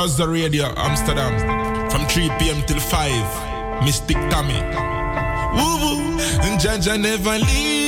Rasta Radio Amsterdam from 3 p.m. till 5. Mystic Tommy. Woo woo, and Jaja never leave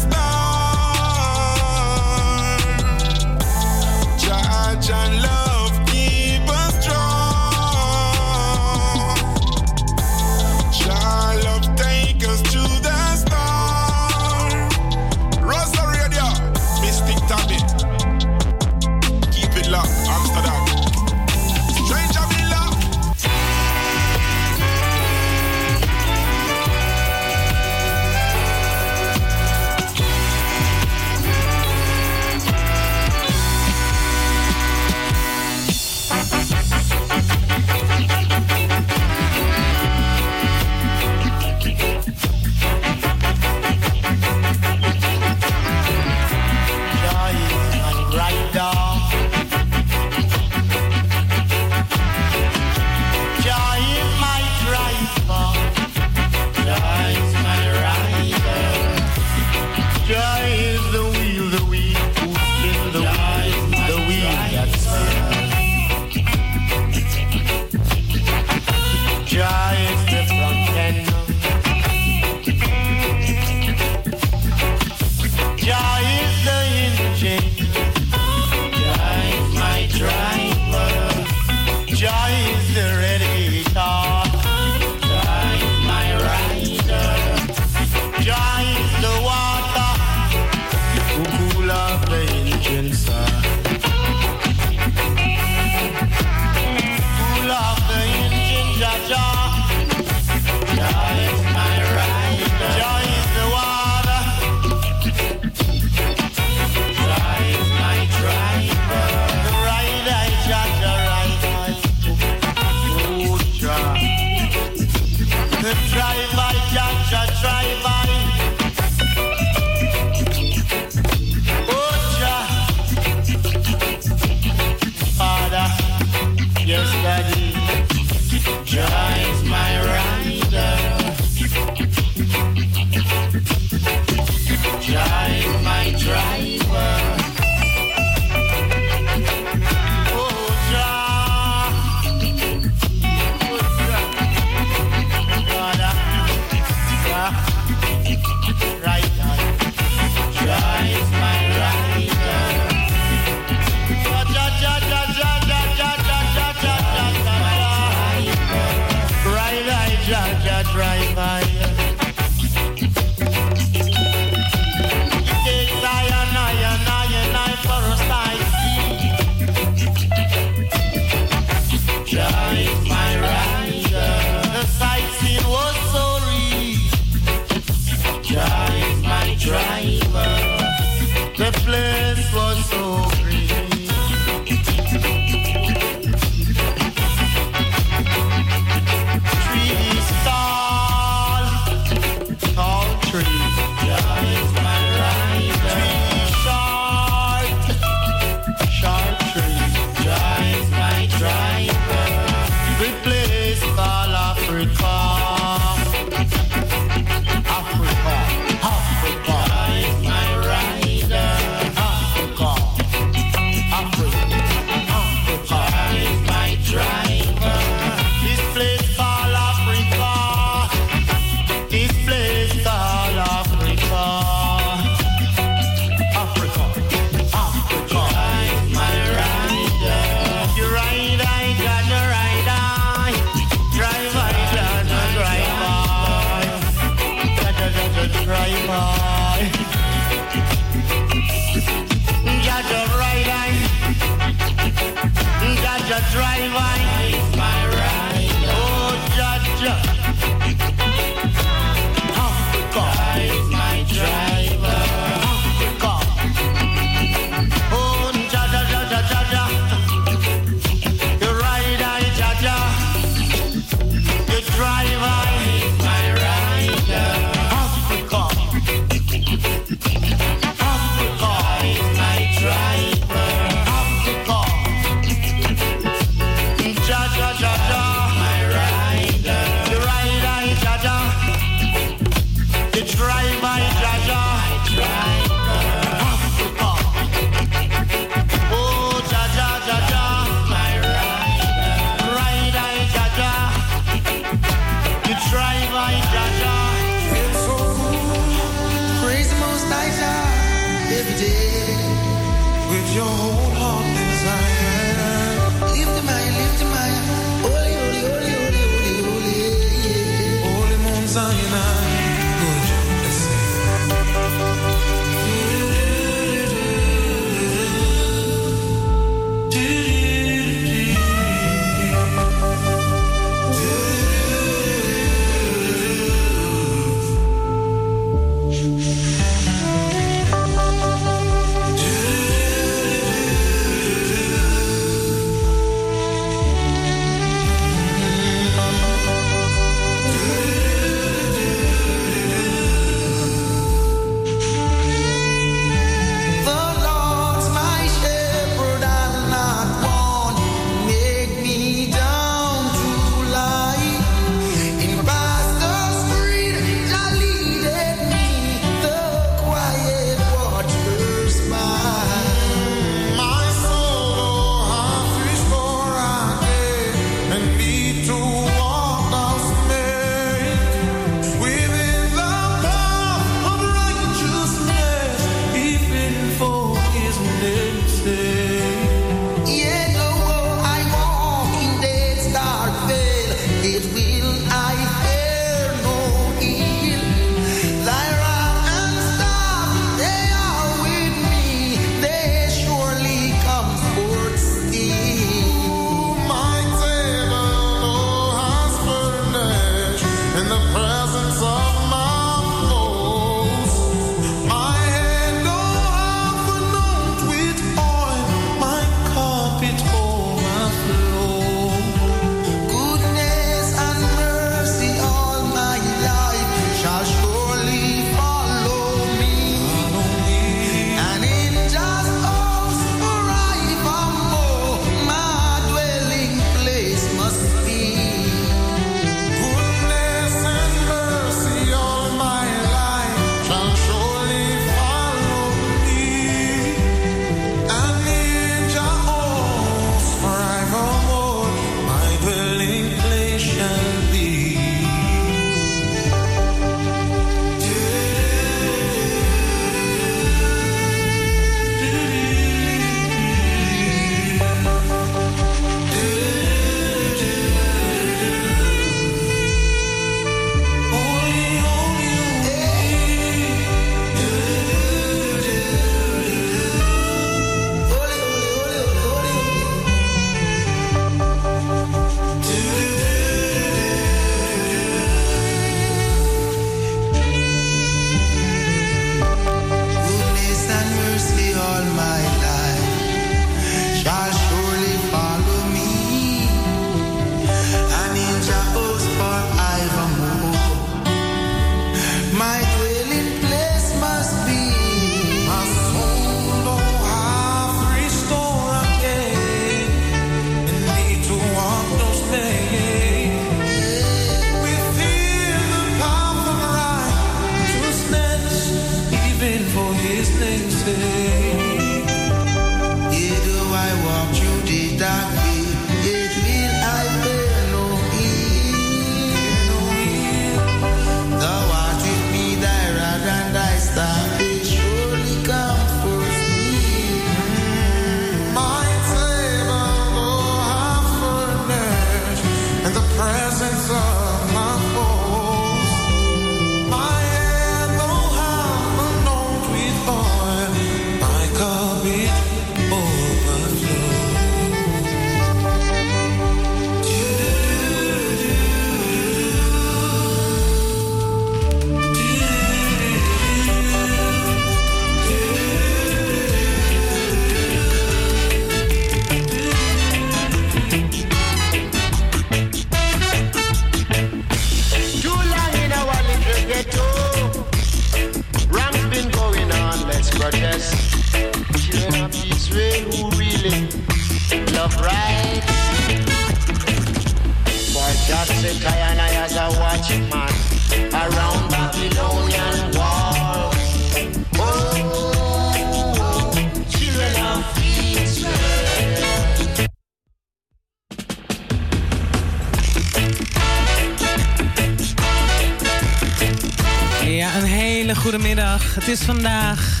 Het is vandaag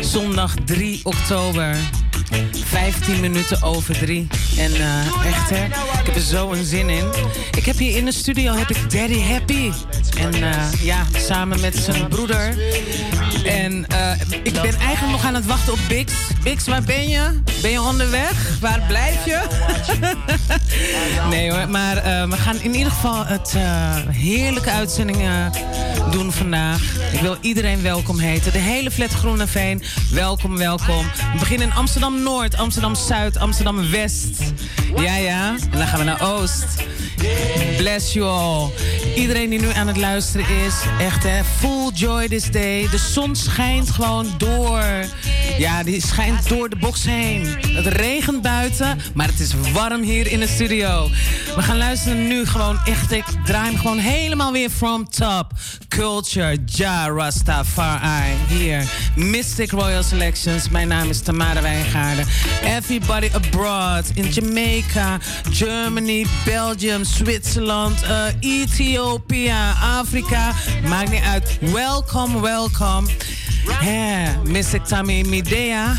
zondag 3 oktober. 15 minuten over 3. En uh, echt hè, ik heb er zo een zin in. Ik heb hier in de studio heb ik Daddy Happy. En uh, ja, samen met zijn broeder. En uh, ik ben eigenlijk nog aan het wachten op Bix. Bix, waar ben je? Ben je onderweg? Waar blijf je? nee hoor, maar we gaan in ieder geval het heerlijke uitzendingen doen vandaag. Ik wil iedereen welkom heten. De hele flat Groeneveen, welkom, welkom. We beginnen in Amsterdam-Noord, Amsterdam-Zuid, Amsterdam-West. Ja, ja. En dan gaan we naar Oost. Bless you all. Iedereen die nu aan het luisteren is, echt hè, full joy this day. De zon schijnt gewoon door. Ja, die schijnt door de box heen. Het regent buiten, maar het is warm hier in de studio. We gaan luisteren nu gewoon echt. Ik draai hem gewoon helemaal weer from top. Culture, Ja, Rastafari. Hier, Mystic Royal Selections. Mijn naam is Tamara Wijngaarden. Everybody abroad in Jamaica, Germany, Belgium, Zwitserland, uh, Ethiopië, Afrika. Maakt niet uit. Welkom, welkom. Yeah, Mystic Tammy Midea.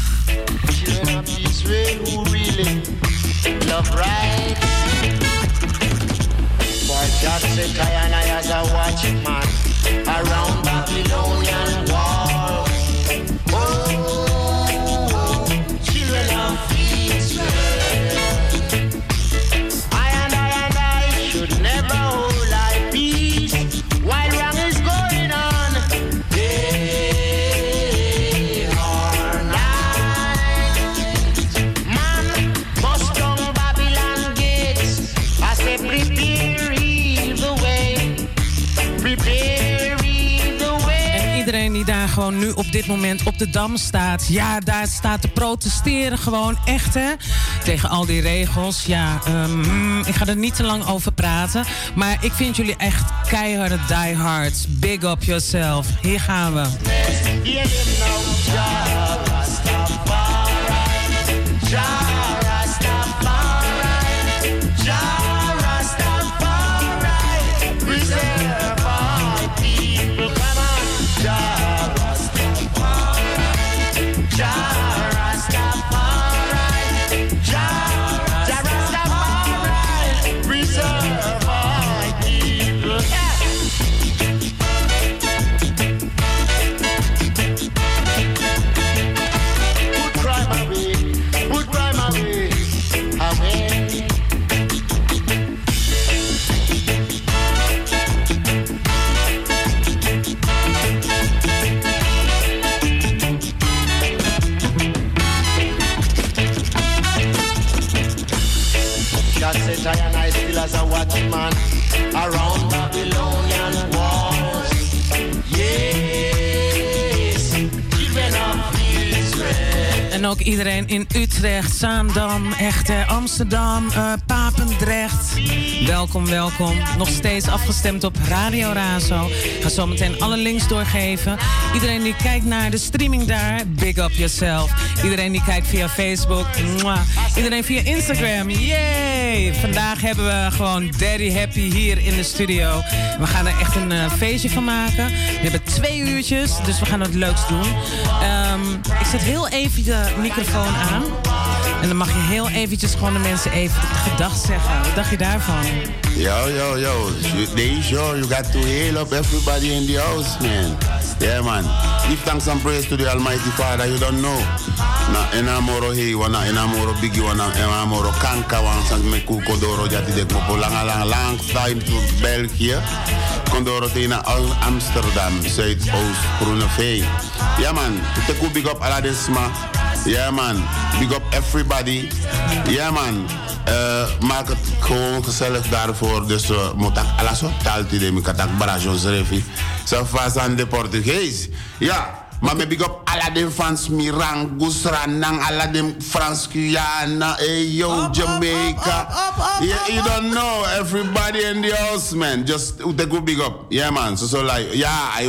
Love right. I as a around Babylonian wall. Op dit moment op de Dam staat. Ja, daar staat te protesteren gewoon echt, hè. Tegen al die regels. Ja, um, ik ga er niet te lang over praten. Maar ik vind jullie echt keiharde diehards. Big up yourself. Hier gaan we. Ook iedereen in Utrecht, Zaandam, Echte, Amsterdam, uh, Papendrecht. Welkom, welkom. Nog steeds afgestemd op Radio Razo. Ik ga zo meteen alle links doorgeven. Iedereen die kijkt naar de streaming daar, big up yourself. Iedereen die kijkt via Facebook, mwah. iedereen via Instagram, yay! Vandaag hebben we gewoon Daddy Happy hier in de studio. We gaan er echt een uh, feestje van maken. We hebben twee uurtjes, dus we gaan het leuks doen. Um, ik zet heel even de microfoon aan. En dan mag je heel eventjes gewoon de mensen even gedag zeggen. Wat dacht je daarvan? Yo, yo, yo. They show you got to hail up everybody in the house, man. Yeah, man. Give thanks and praise to the Almighty Father. You don't know. Na enamoro hei wana enamoro bigi wana enamoro kanka wana me ku kodoro jati dek mo lang lang lang time to België. Kondoro tina Amsterdam, Zuidoost, Groeneveen. Ja man, te big up Aladisma. Ja man, big up everybody. Ja man, uh, maak het gewoon gezellig daarvoor. Dus uh, motak alaso talti de mi katak barajon zrefi. Zo vast aan de Portugees. Ja, Maar me big up alle dem fans Mirang, Gusranang, alle dem Frans Guyana, hey yo, Jamaica. yeah, you don't know everybody in the house, man. Just take a big up. Yeah, man. So, so like, yeah, I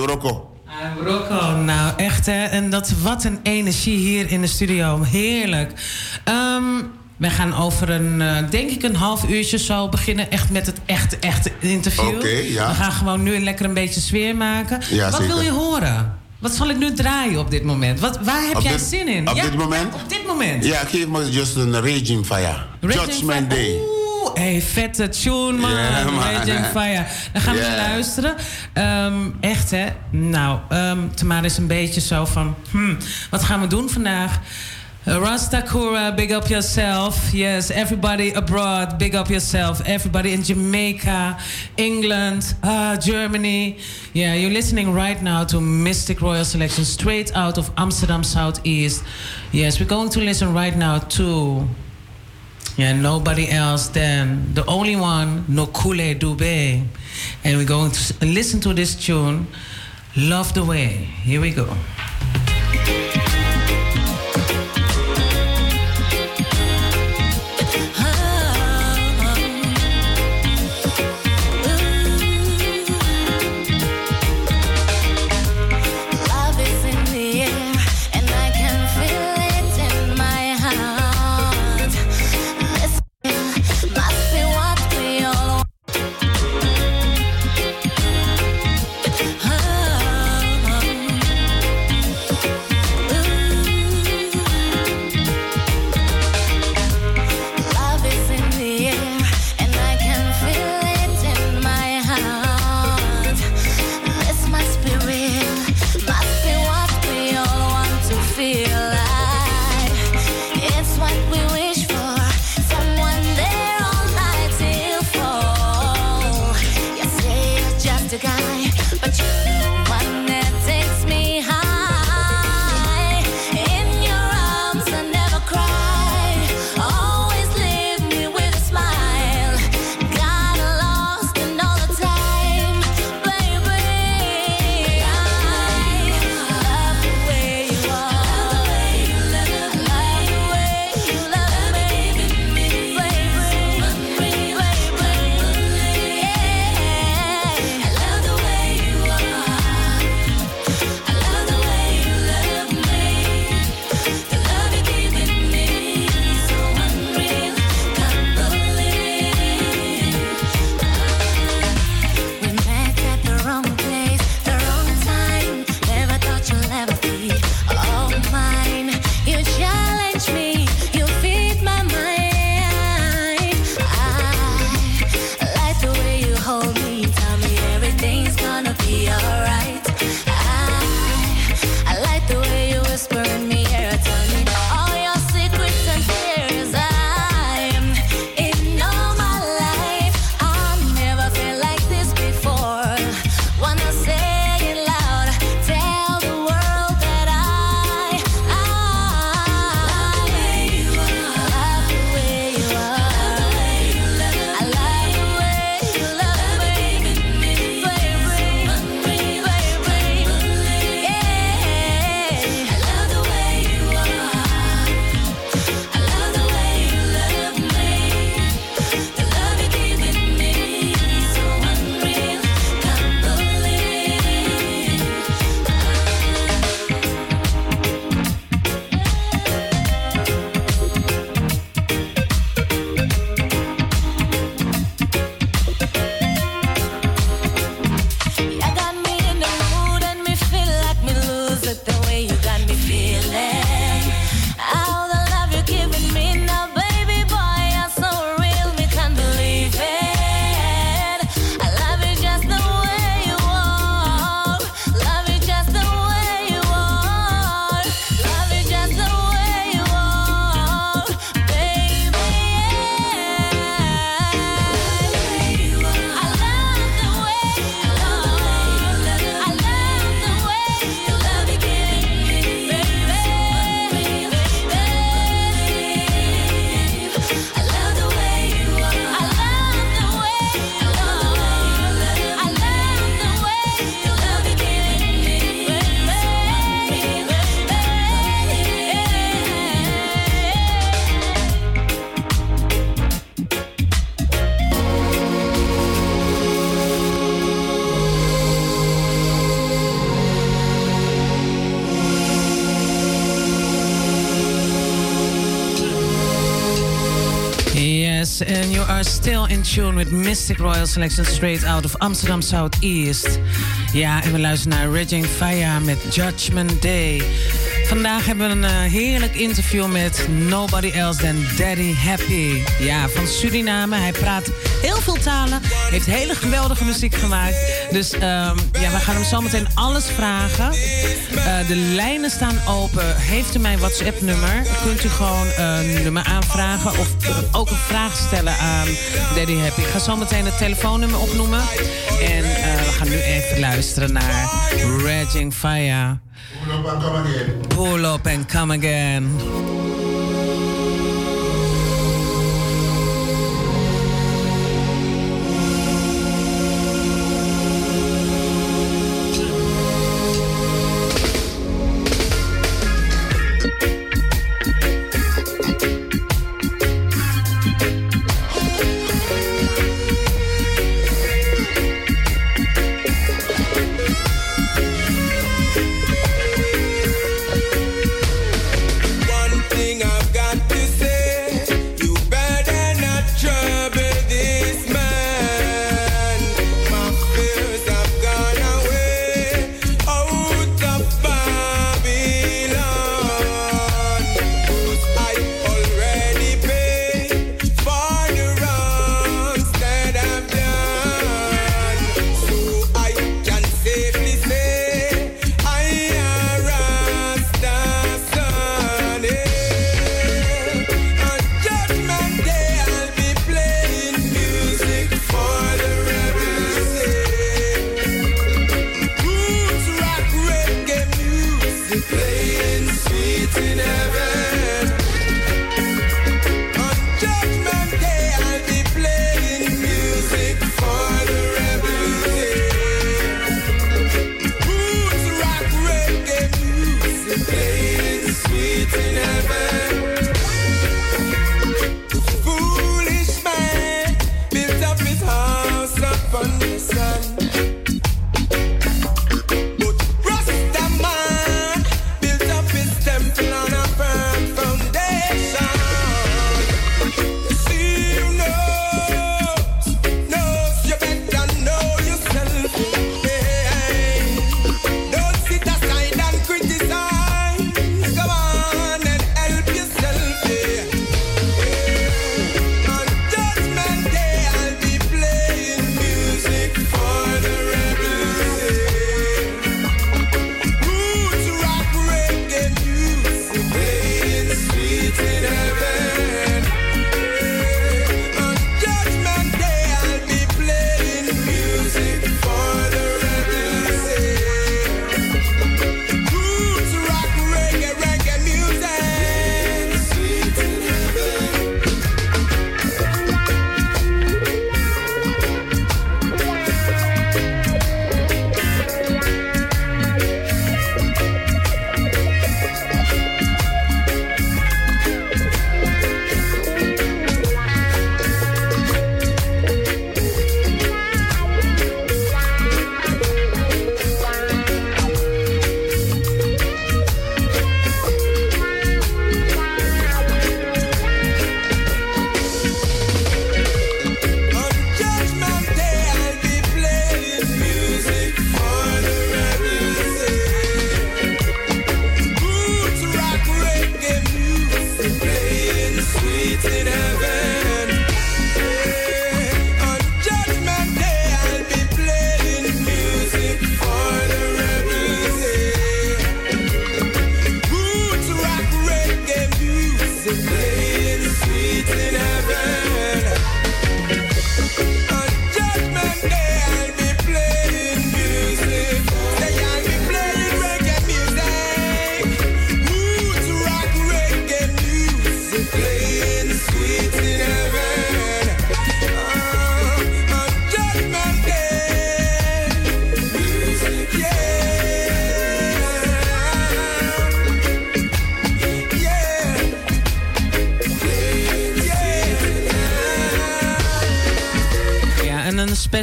Rocco. Rocco, nou echt hè. En dat, wat een energie hier in de studio. Heerlijk. Um, we gaan over een, uh, denk ik, een half uurtje zo beginnen echt met het echte, echte interview. Oké, okay, ja. We gaan gewoon nu lekker een beetje sfeer maken. Ja, Wat zeker. wil je horen? Wat zal ik nu draaien op dit moment? Wat, waar heb op jij dit, zin in? Op ja, dit moment? Ja, op dit moment. Ja, geef me just een Raging Fire. Raging Judgment Fire. Day. Hey, vette tune, man. Yeah, man. Fire. Dan gaan we Yeah. naar luisteren. Um, echt, hè? Nou, um, Tamara is een beetje zo van... Hmm, wat gaan we doen vandaag? Uh, Rastakura, big up yourself. Yes, everybody abroad, big up yourself. Everybody in Jamaica, England, uh, Germany. Yeah, you're listening right now to Mystic Royal Selection, straight out of Amsterdam Southeast. Yes, we're going to listen right now to yeah, nobody else than the only one, Nokule Dube. And we're going to listen to this tune, Love the Way. Here we go. Mystic Royal Selection straight out of Amsterdam Southeast. Ja, en we luisteren naar Raging Fire met Judgment Day. Vandaag hebben we een uh, heerlijk interview met nobody else than Daddy Happy. Ja, van Suriname. Hij praat Heeft hele geweldige muziek gemaakt. Dus um, ja, we gaan hem zometeen alles vragen. Uh, de lijnen staan open. Heeft u mijn WhatsApp-nummer? Kunt u gewoon een nummer aanvragen of uh, ook een vraag stellen aan Daddy Happy. Ik ga zometeen het telefoonnummer opnoemen. En we gaan nu even luisteren naar Raging Fire. Pull. Pull up and come again.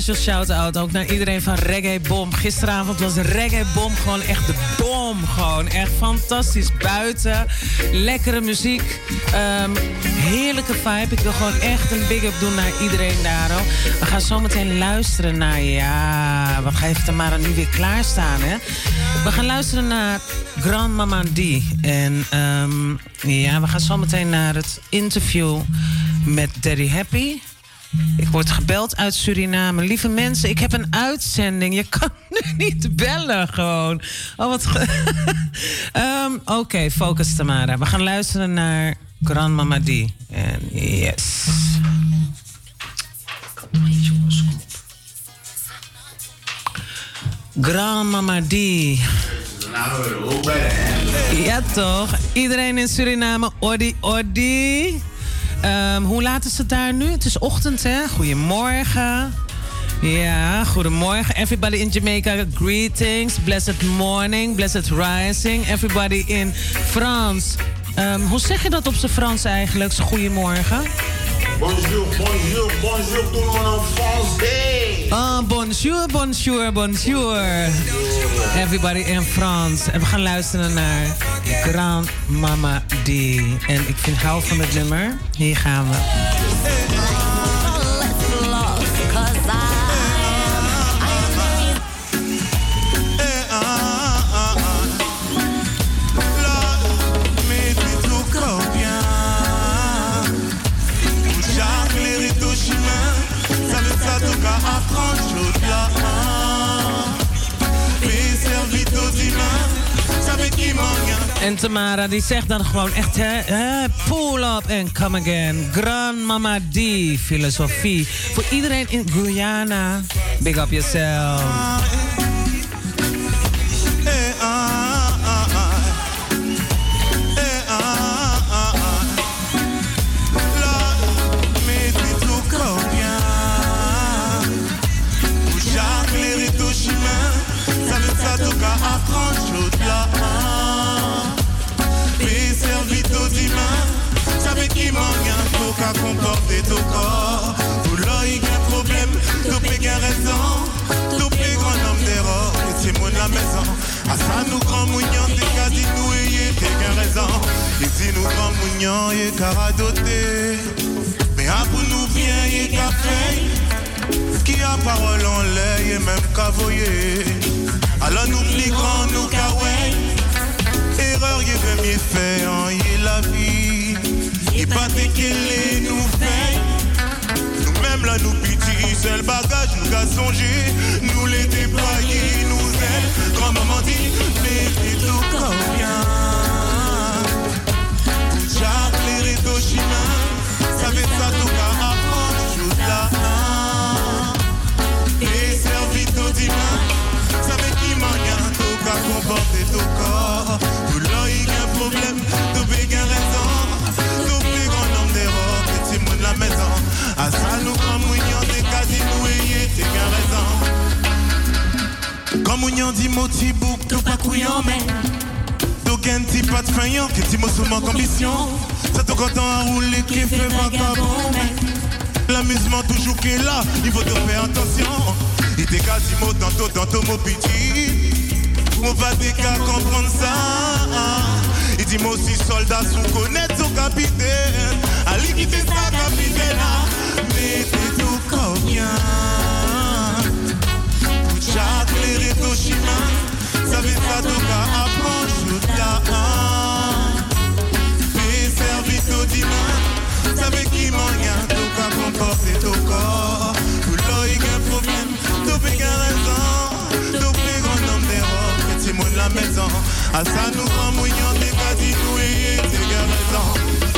Special shout-out ook naar iedereen van Reggae Bom. Gisteravond was Reggae Bom gewoon echt de bom. Gewoon echt fantastisch buiten. Lekkere muziek. Ehm, heerlijke vibe. Ik wil gewoon echt een big up doen naar iedereen daar. We gaan zo meteen luisteren naar... Ja, wat heeft Tamara nu weer klaarstaan, hè? We gaan luisteren naar Grandmama D. En ehm, ja, we gaan zo meteen naar het interview met Daddy Happy. Ik word gebeld uit Suriname. Lieve mensen, ik heb een uitzending. Je kan nu niet bellen gewoon. Oh, wat... Ehm, Oké, focus Tamara. We gaan luisteren naar Grandmama D. En yes. Grandmama D. Ja, toch? Iedereen in Suriname, Odi, Odi. Ehm, hoe laat is het daar nu? Het is ochtend, hè? Goedemorgen. Ja, goedemorgen. Everybody in Jamaica, greetings. Blessed morning, blessed rising. Everybody in France. Ehm, hoe zeg je dat op zijn Frans eigenlijk? Goedemorgen. Bonjour, bonjour, bonjour tout le en. Ah, bonjour, bonjour, bonjour. Everybody in France. En we gaan luisteren naar Grand Mama D. En ik vind hou van het nummer. Hier gaan we. En Tamara die zegt dan gewoon echt, hè, pull up and come again. Grand Mama D, filosofie. Voor iedereen in Guyana, big up yourself. Un tout qu'à comporter tout corps. Pour l'œil, un problème, tout peut gain raison. Tout peut grand homme d'erreur, et c'est mon la maison. À ça nous grand mougnon, t'es qu'à dit nous et t'es gain raison. Et si nous grand mougnon, et qu'à doté. Mais à pour nous bien, et qu'à fait. Qui a parole en l'air, et même qu'à voyer. Alors nous plus grand, nous qu'à ouais. Erreur, il veut mieux faire, en y la vie. Il pas de qu'elle nous fait. Nous-mêmes là, nous pitié, seul bagage, nous qu'à songer. Nous les déployer, nous ailes. Grand-maman dit, mais c'est tout comme bien. Jacques, les réseaux chemins, ça fait ça tout qu'à apprendre, chose là. Et servi tout dimanche, ça fait qui manque tout qu'à comporter tout raison. Comme mounion dit, moti bouk, tout pas couillant, mais. Tout gain, ti pas de faillant, que ti mot sous manque ambition. Ça te content à rouler, qui fait vagabond, mais. L'amusement toujours qui est là, il faut te faire attention. Il était quasi mot tantôt, tantôt mon petit. On va des cas comprendre ça. Il dit moi aussi soldat sous connaître son capitaine. Ali qui fait ça capitaine là. Mais c'est tout ça tout qu'à apprendre chose là. Mais servi tout dimanche, fait qui manque tout qu'à comporter tout corps. Tout l'œil un problème, tout qu'un raison. Tout plus grand homme petit monde la maison. À ça nous mouillon, des quasi et t'es bien raison.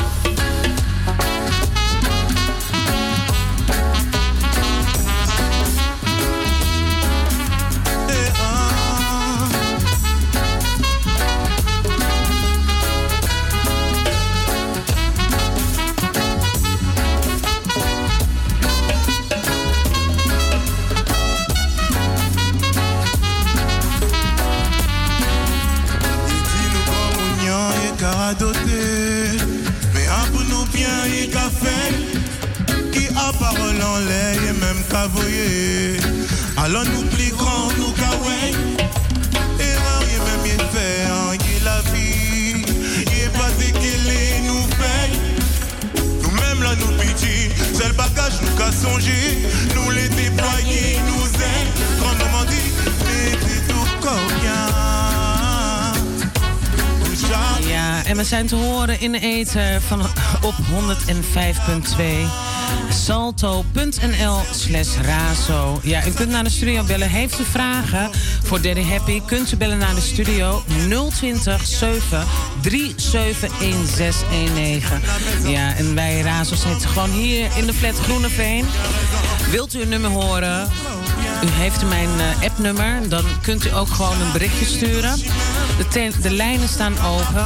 Alors nous plus grands, nous kawaii. Et rien même y fait, y la vie. Y est pas dégueulé, nous paye. Nous-mêmes là, nous pitié. C'est le bagage, nous qu'à songer. Nous les déployer, nous aide. Quand maman dit, mettez tout combien. Ja, en we zijn te horen in de ether van, op 105.2 salto.nl slash razo. Ja, u kunt naar de studio bellen. Heeft u vragen voor Daddy Happy? Kunt u bellen naar de studio 020 7 371619. Ja, en wij Razo zitten gewoon hier in de flat Groeneveen. Wilt u een nummer horen? U heeft mijn uh, appnummer. Dan kunt u ook gewoon een berichtje sturen. De, de lijnen staan open.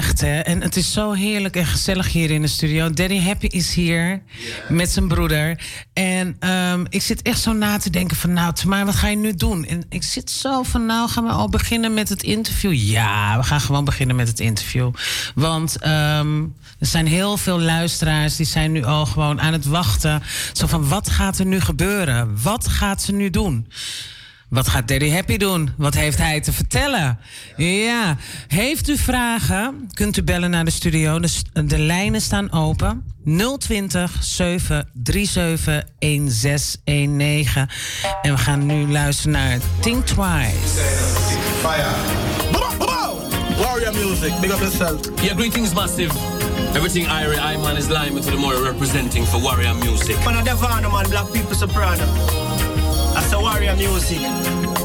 Echt, hè? En het is zo heerlijk en gezellig hier in de studio. Daddy Happy is hier met zijn broeder. En ehm, ik zit echt zo na te denken van... nou, maar wat ga je nu doen? En ik zit zo van, nou, gaan we al beginnen met het interview? Ja, we gaan gewoon beginnen met het interview. Want ehm, er zijn heel veel luisteraars... die zijn nu al gewoon aan het wachten. Zo van, wat gaat er nu gebeuren? Wat gaat ze nu doen? Wat gaat Daddy Happy doen? Wat heeft hij te vertellen? Ja, heeft u vragen? Kunt u bellen naar de studio. De, de lijnen staan open. 020 737 1619. En we gaan nu luisteren naar Think Twice. Warrior music, big up yourself. Yeah, greetings, massive. Everything Irie Iman is lying to the more representing for warrior music. Man, man, black people soprano. That's a warrior music.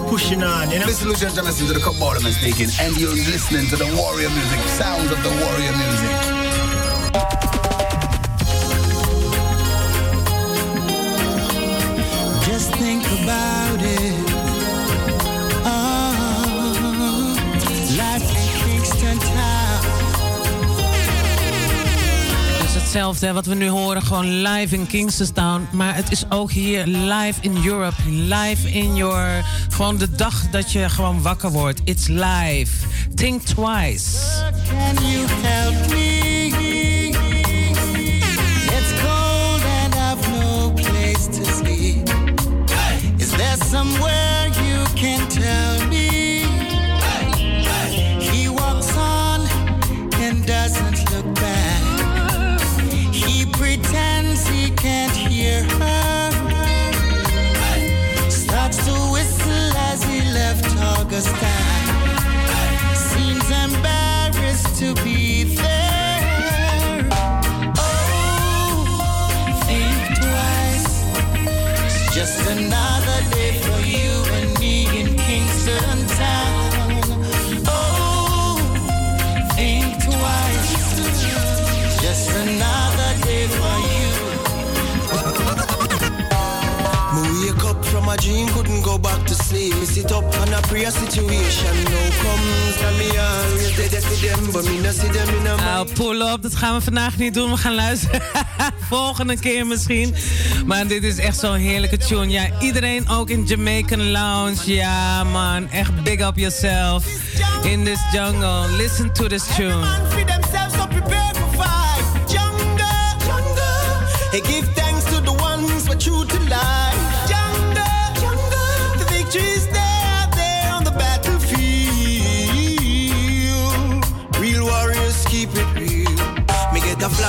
Pushing on, you know? Listen, listen, listen, listen to the Kabbalah man speaking, and you're listening to the warrior music, sounds of the warrior music. Just think about it. Hetzelfde wat we nu horen, gewoon live in Kingston. Maar het is ook hier live in Europe. Live in your... Gewoon de dag dat je gewoon wakker wordt. It's live. Think twice. Can you help me? Augustine. Seems embarrassed to be dream, couldn't go back to sleep. Me sit up a situation now comes. Me but me Nou, pull up, dat gaan we vandaag niet doen. We gaan luisteren volgende keer misschien. Maar dit is echt zo'n heerlijke tune. Ja, iedereen ook in Jamaican Lounge. Ja, man, echt big up yourself in this jungle. Listen to this tune.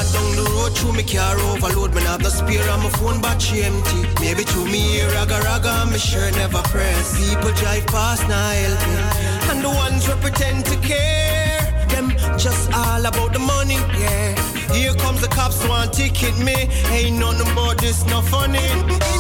Flat down the road through me car overload. Me have no spare on my phone battery empty. Maybe through me ear raga raga, me sure never press. People drive past now helping, and the ones who pretend to care, them just all about the money. Yeah, here comes the cops want ticket me. Ain't nothing about this, no funny.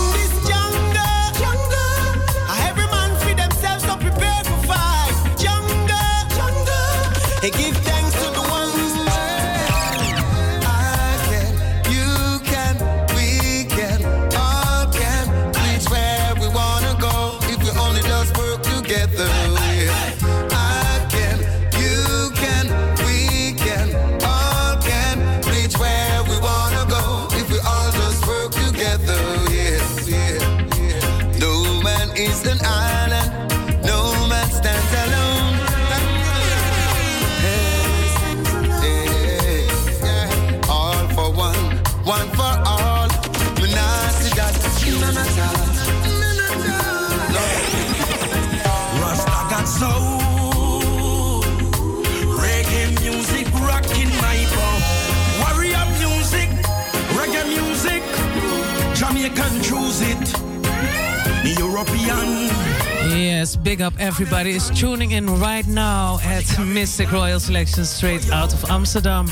Big up everybody is tuning in right now at Mystic Royal Selection straight out of Amsterdam.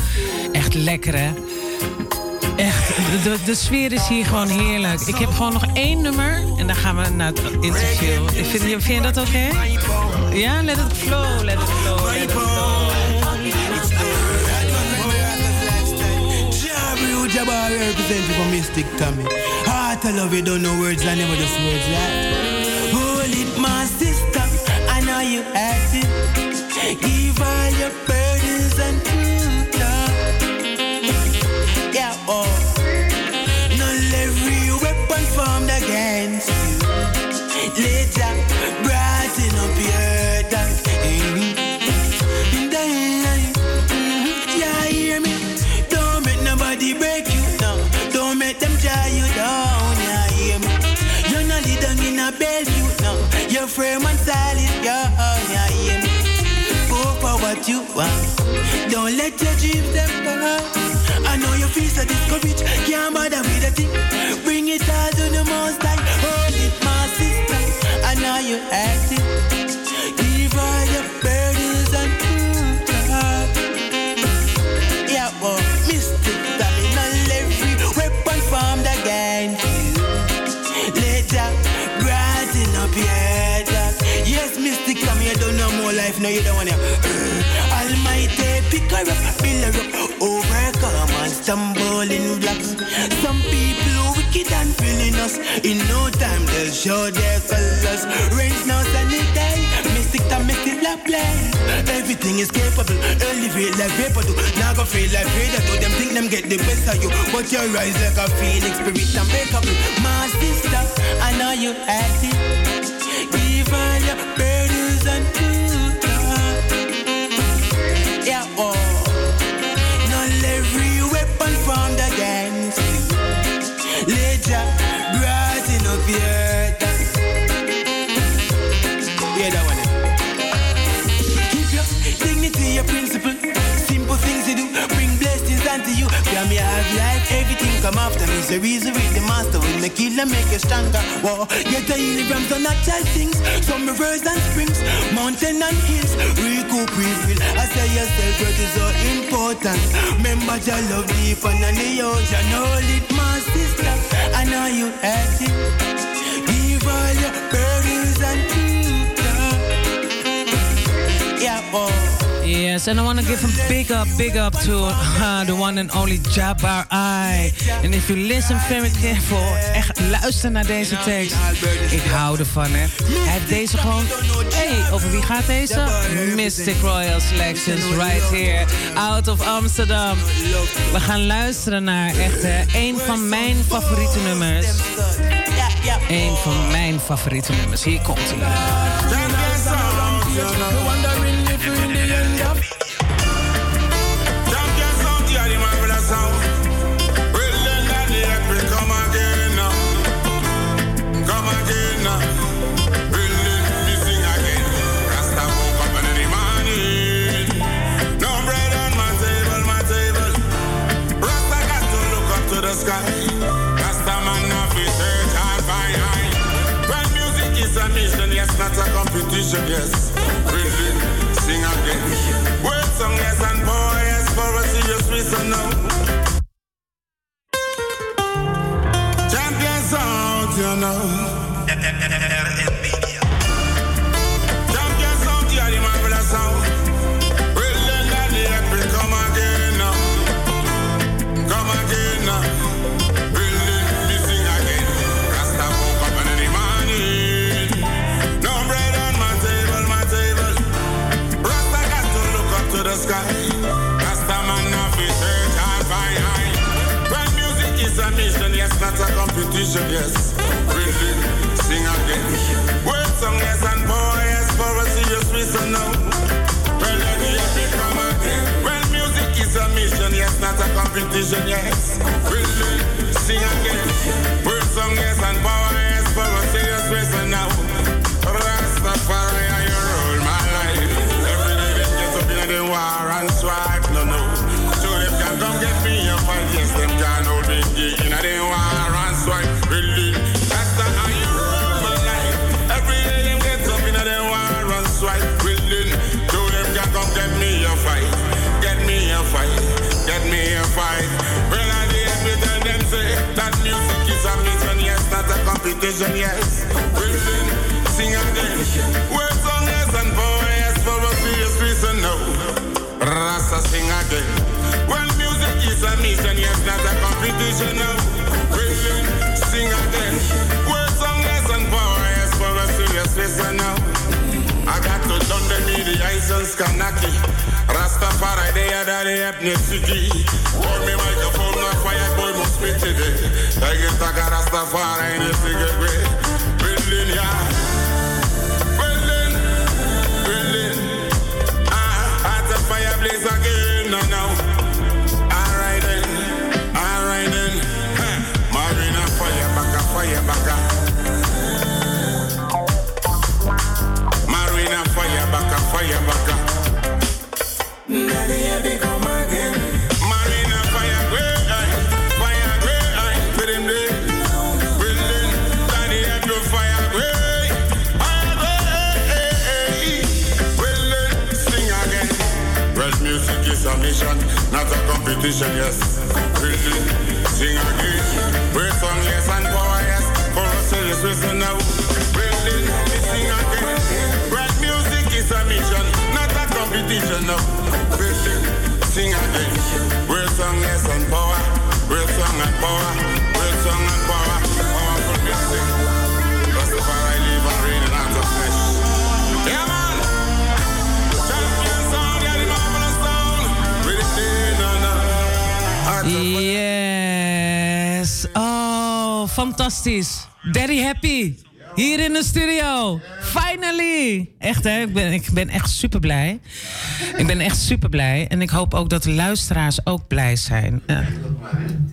Echt lekker hè? Echt, de, de sfeer is hier gewoon heerlijk. Ik heb gewoon nog één nummer en dan gaan we naar het interview. Ik vind, je- dat oké? Ja, let it flow, let it flow, let it flow. Jabba representing for Mystic I love you, don't know words, I never just words. You act it. Give all your burdens and truth. Yeah, oh. Not every weapon formed against you. Later, brighten up your? Mm-hmm. Mm-hmm. Don't make nobody break you down. Don't make them tie you down. Yeah, hear me? You're not down in a Bellevue now. You're firm and what you want. Don't let your dreams them go. I know you feel so discouraged. Can't bother with a thing. Bring it all to the most high. Hold it, my sister. I know you acting. Give all your burdens and love. Yeah, well, Mr. All every weapon formed against you. Later, brighten up your head. Yes, Mystic, come here, don't know more life, no, you don't want to. Up, build her up, oh overcome and stumble in blocks. Some people are wicked and feeling us. In no time, they'll show their colors. Rains now, sunny day. Mystic, time, mystic, la play. Everything is capable. Elevate like vapor do. Now go feel like Vader do. Them think them get the best of you. But you rise like a phoenix, spirit unbreakable. My sister, I know you acting. Give all your burdens and truth. Yeah, oh. Come after me. So reason with the master make you and make you stronger. Whoa, get a healing from some natural things. Some rivers and springs, mountain and hills. Recoup, refill. I say yourself, what is so important. Remember your love deep under the ocean. Hold it, my sister. I know you have it. Give all your burdens and truth. Yeah, oh. Yes, and I want to give a big up, big up to uh, the one and only Jabbar I. And if you listen very careful, echt luister naar deze tekst. Ik hou ervan, hè. Hij heeft deze gewoon... hey, over wie gaat deze? Mystic Royal Selections, right here, out of Amsterdam. We gaan luisteren naar echt een van mijn favoriete nummers. Een van mijn favoriete nummers. Hier komt hij. Competition, yes. Really, sing again. Word song, yes, and boy, yes, for a serious reason, no. Champion sound, you know. Competition, yes. Really, sing again. Word song, yes, and boy, yes, for a serious reason, no. Well, let the epic come again. When music is a mission, yes, not a competition, yes. Really, sing again. Competition, yes. Willing, sing again. Word song, yes, and yes, for a serious reason, no. Rasta sing again. Well, music is a mission, yes, not a competition, no. Willing, sing again. Word song, yes, and power, for a serious reason, no. I got to need the ice and Skanaki. Rastafari, they are the ethnicity. Hold me microphone, not fire, boy, must be today. I get to get Rastafari in a cigarette competition, yes. Berlin, sing again. Great song, yes, and power, yes. For us, serious reason now. Berlin, sing again. Great music is a mission, not a competition, no. Berlin, sing again. Great song, yes, and power. Great song and power. Fantastisch. Daddy Happy. Hier in de studio. Finally. Echt hè, ik ben, ik ben echt super blij. Ik ben echt super blij. En ik hoop ook dat de luisteraars ook blij zijn. Ja,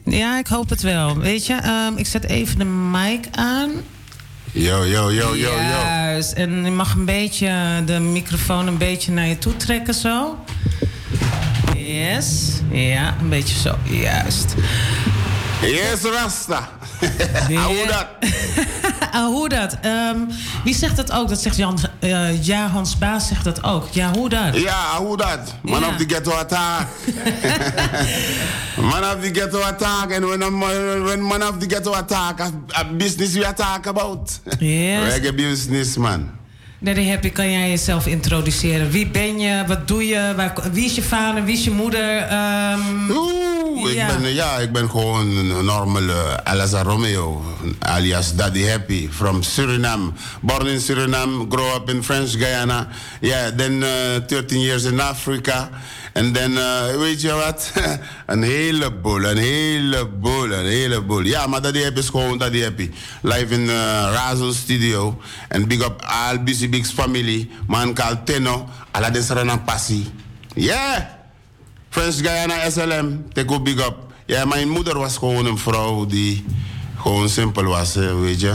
ja ik hoop het wel. Weet je, ehm, ik zet even de mic aan. Yo, yo, yo, yo, yo. Juist. En je mag een beetje de microfoon een beetje naar je toe trekken zo. Yes. Ja, een beetje zo. Juist. Yes, Rasta. Hoe dat? Hoe dat? Ehm, wie zegt dat ook? Dat zegt Jan, eh, ja, Hans Baas zegt dat ook. Ja, hoe dat? Ja, hoe dat? Man of the ghetto attack. man of the ghetto attack. And when, I'm- when man of the ghetto attack, a, a business we attack about. Yes. Reggae business, man. Daddy Happy, kan jij jezelf introduceren? Wie ben je? Wat doe je? Waar, wie is je vader? Wie is je moeder? Ehm, Oeh, ja. ik, ben, ja, ik ben gewoon een normale Alazar Romeo, alias Daddy Happy, from Suriname. Born in Suriname, grow up in French Guyana. Yeah, then uh, 13 years in Africa. En dan, uh, weet je wat? een heleboel, een heleboel, een heleboel. Ja, maar Daddy Happy is gewoon Daddy Happy. Live in uh, Razo Studio. En big up all BC Bigs family. Man called Teno. Alla de Saranan Passi. Yeah! French Guyana SLM, take big up. Ja, mijn moeder was gewoon een vrouw die gewoon simpel was, hè, weet je.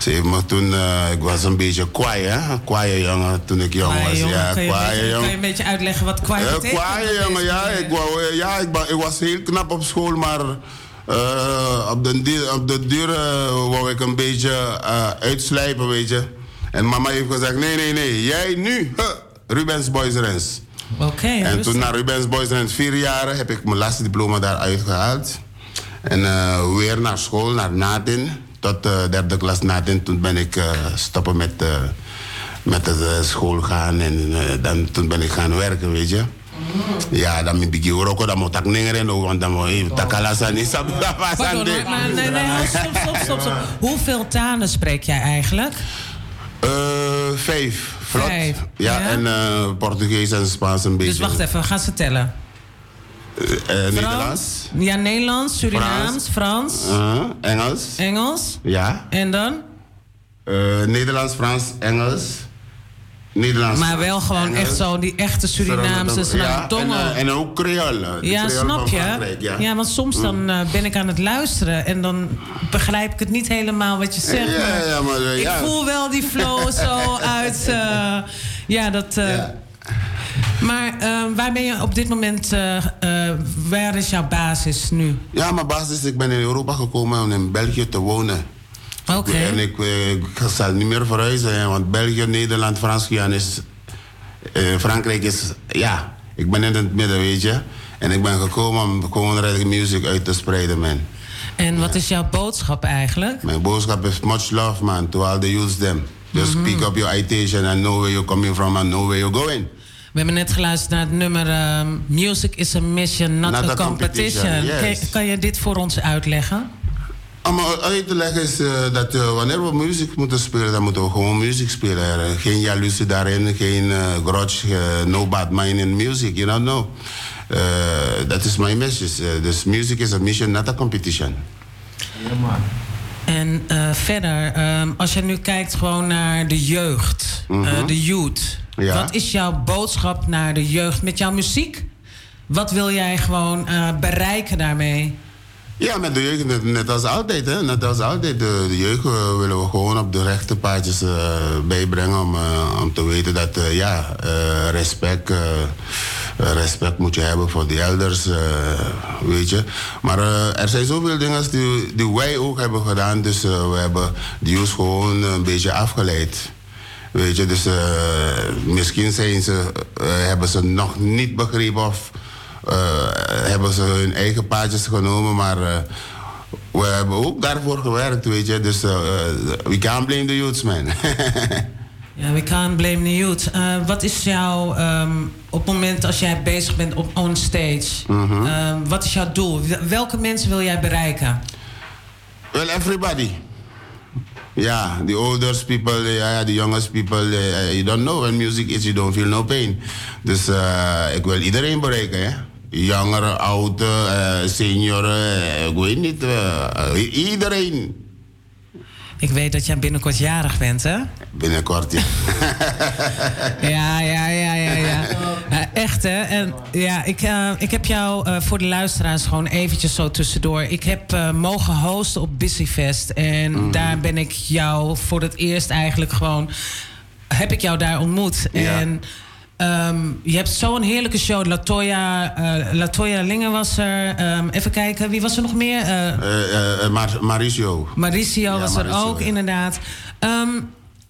Ze heeft me toen, eh, ik was een beetje kwaai, hè. Kwaaie jongen toen ik jong was. jongen, ja, kan, je een kwaaie beetje, kan je jongen. een beetje uitleggen wat kwaai Ja, betekent? kwaaie jongen, ja. Ik, wou, eh, ja ik, was heel knap op school, maar eh, op de duur, op de duur eh, wou ik een beetje eh, uitslijpen, weet je. En mama heeft gezegd, nee, nee, nee, jij nu, huh, Rubens Boys Rens. Oké, En toen na Rubens Boys en vier jaar heb ik mijn laatste diploma daaruit gehaald. En eh, weer naar school, naar Natin. Tot de derde klas Natin. Toen ben ik eh, stoppen met, eh, met de eh, school gaan. En eh, dan, toen ben ik gaan werken, weet je. Ja, dan ben ik hier ook. Dan moet ik ningeren. Want dan moet nee, nee, ho, stop, stop, stop, stop. Hoeveel talen spreek jij eigenlijk? Eh, Vijf. Vlot. Vijf, Ja, ja. en eh, Portugees en Spaans een beetje. Dus wacht even, we gaan ze tellen. Eh, eh, Nederlands. Ja, Nederlands, Surinaams, Frans, eh, Engels. Engels. Ja. En dan? Nederlands, Frans, Engels. Nederlands. Maar wel gewoon Engels. echt zo, die echte Surinaamse Ja, en, en ook Creole. Ja, Creole snap je? Ja. Ja. want soms dan eh, ben ik aan het luisteren en dan begrijp ik het niet helemaal wat je zegt. Ja, maar ja, maar, eh, ik voel wel die flow zo uit. ja, dat. Maar eh, waar ben je op dit moment? eh, eh, waar is jouw basis nu? Ja, mijn basis, ik ben in Europa gekomen om in België te wonen. Oké. En ik, eh, ik zal niet meer verhuizen, want België, Nederland, Frans, is... Frankrijk is... Ja, ik ben in het midden, weet je. En ik ben gekomen om reggae music uit te spreiden, man. En wat is jouw boodschap eigenlijk? Mijn boodschap is much love, man, to all the youths them. Just Mhm. pick up your citation and know where you're coming from and know where you're going. We hebben net geluisterd naar het nummer ehm, Music is a Mission, not, Not a a competition. competition, yes. Kan, kan je dit voor ons uitleggen? Om uit te leggen is eh, dat eh, wanneer we muziek moeten spelen, dan moeten we gewoon muziek spelen. Eh, geen jaloezie daarin, geen eh grudge, no bad mind in music, you don't know. Dat is my message. Dus music is a mission, not a competition. En eh, verder, ehm, als je nu kijkt gewoon naar de jeugd, Mhm. de youth. Ja. Wat is jouw boodschap naar de jeugd met jouw muziek? Wat wil jij gewoon eh, bereiken daarmee? Ja, met de jeugd, net, net als altijd. Hè? Net als altijd. De, de jeugd eh, willen we gewoon op de rechte paadjes eh, bijbrengen. Om, om te weten dat, ja, respect, respect moet je hebben voor de elders, weet je. Maar er zijn zoveel dingen die, die wij ook hebben gedaan. Dus we hebben de jeugd gewoon een beetje afgeleid. Weet je, dus eh, misschien zijn ze, eh, hebben ze nog niet begrepen of eh, hebben ze hun eigen paadjes genomen, maar we hebben ook daarvoor gewerkt, weet je. Dus we can't blame the youths, man. Ja, we can't blame the youth. Wat is jouw, ehm, op het moment als jij bezig bent op on stage, Mhm. ehm, wat is jouw doel? Welke mensen wil jij bereiken? well, everybody. Ja, the oldest people, ja, the youngest people, eh, you don't know when music is, you don't feel no pain. Dus eh, ik wil iedereen bereiken, hè. Jongeren, ouderen, senioren, ik weet niet, iedereen. Ik weet dat jij binnenkort jarig bent, hè? Binnenkort, ja. Ja, ja, ja, ja, ja. Eh, echt, hè? En ja, ik, eh, ik heb jou eh, voor de luisteraars gewoon eventjes zo tussendoor. Ik heb mogen hosten op Busyfest. En daar ben ik jou voor het eerst eigenlijk gewoon... Heb ik jou daar ontmoet. En ehm, je hebt zo'n heerlijke show. Latoya, eh Latoya Linger was er. Ehm, even kijken, wie was er nog meer? Eh, Mar- Mauricio. Mauricio was er ook, inderdaad. Ehm,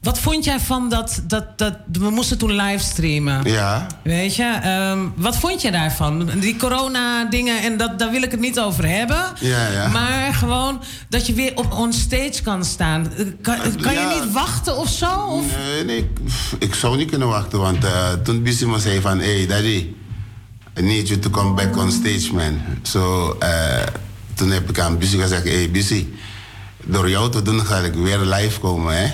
wat vond jij van dat, dat, dat... We moesten toen livestreamen. Ja. Weet je, ehm, wat vond je daarvan? Die corona-dingen, en dat, daar wil ik het niet over hebben. Ja, ja. Maar gewoon dat je weer op on stage kan staan. Eh, Kan, kan ja. je niet wachten of zo? Of? Nee, nee, ik, ik zou niet kunnen wachten, want eh, toen Bissimo zei van... Hey, daddy, I need you to come back on stage, man. So, eh, toen heb ik aan Bissy gezegd... Hey, Bissy, door jou te doen ga ik weer live komen, hè.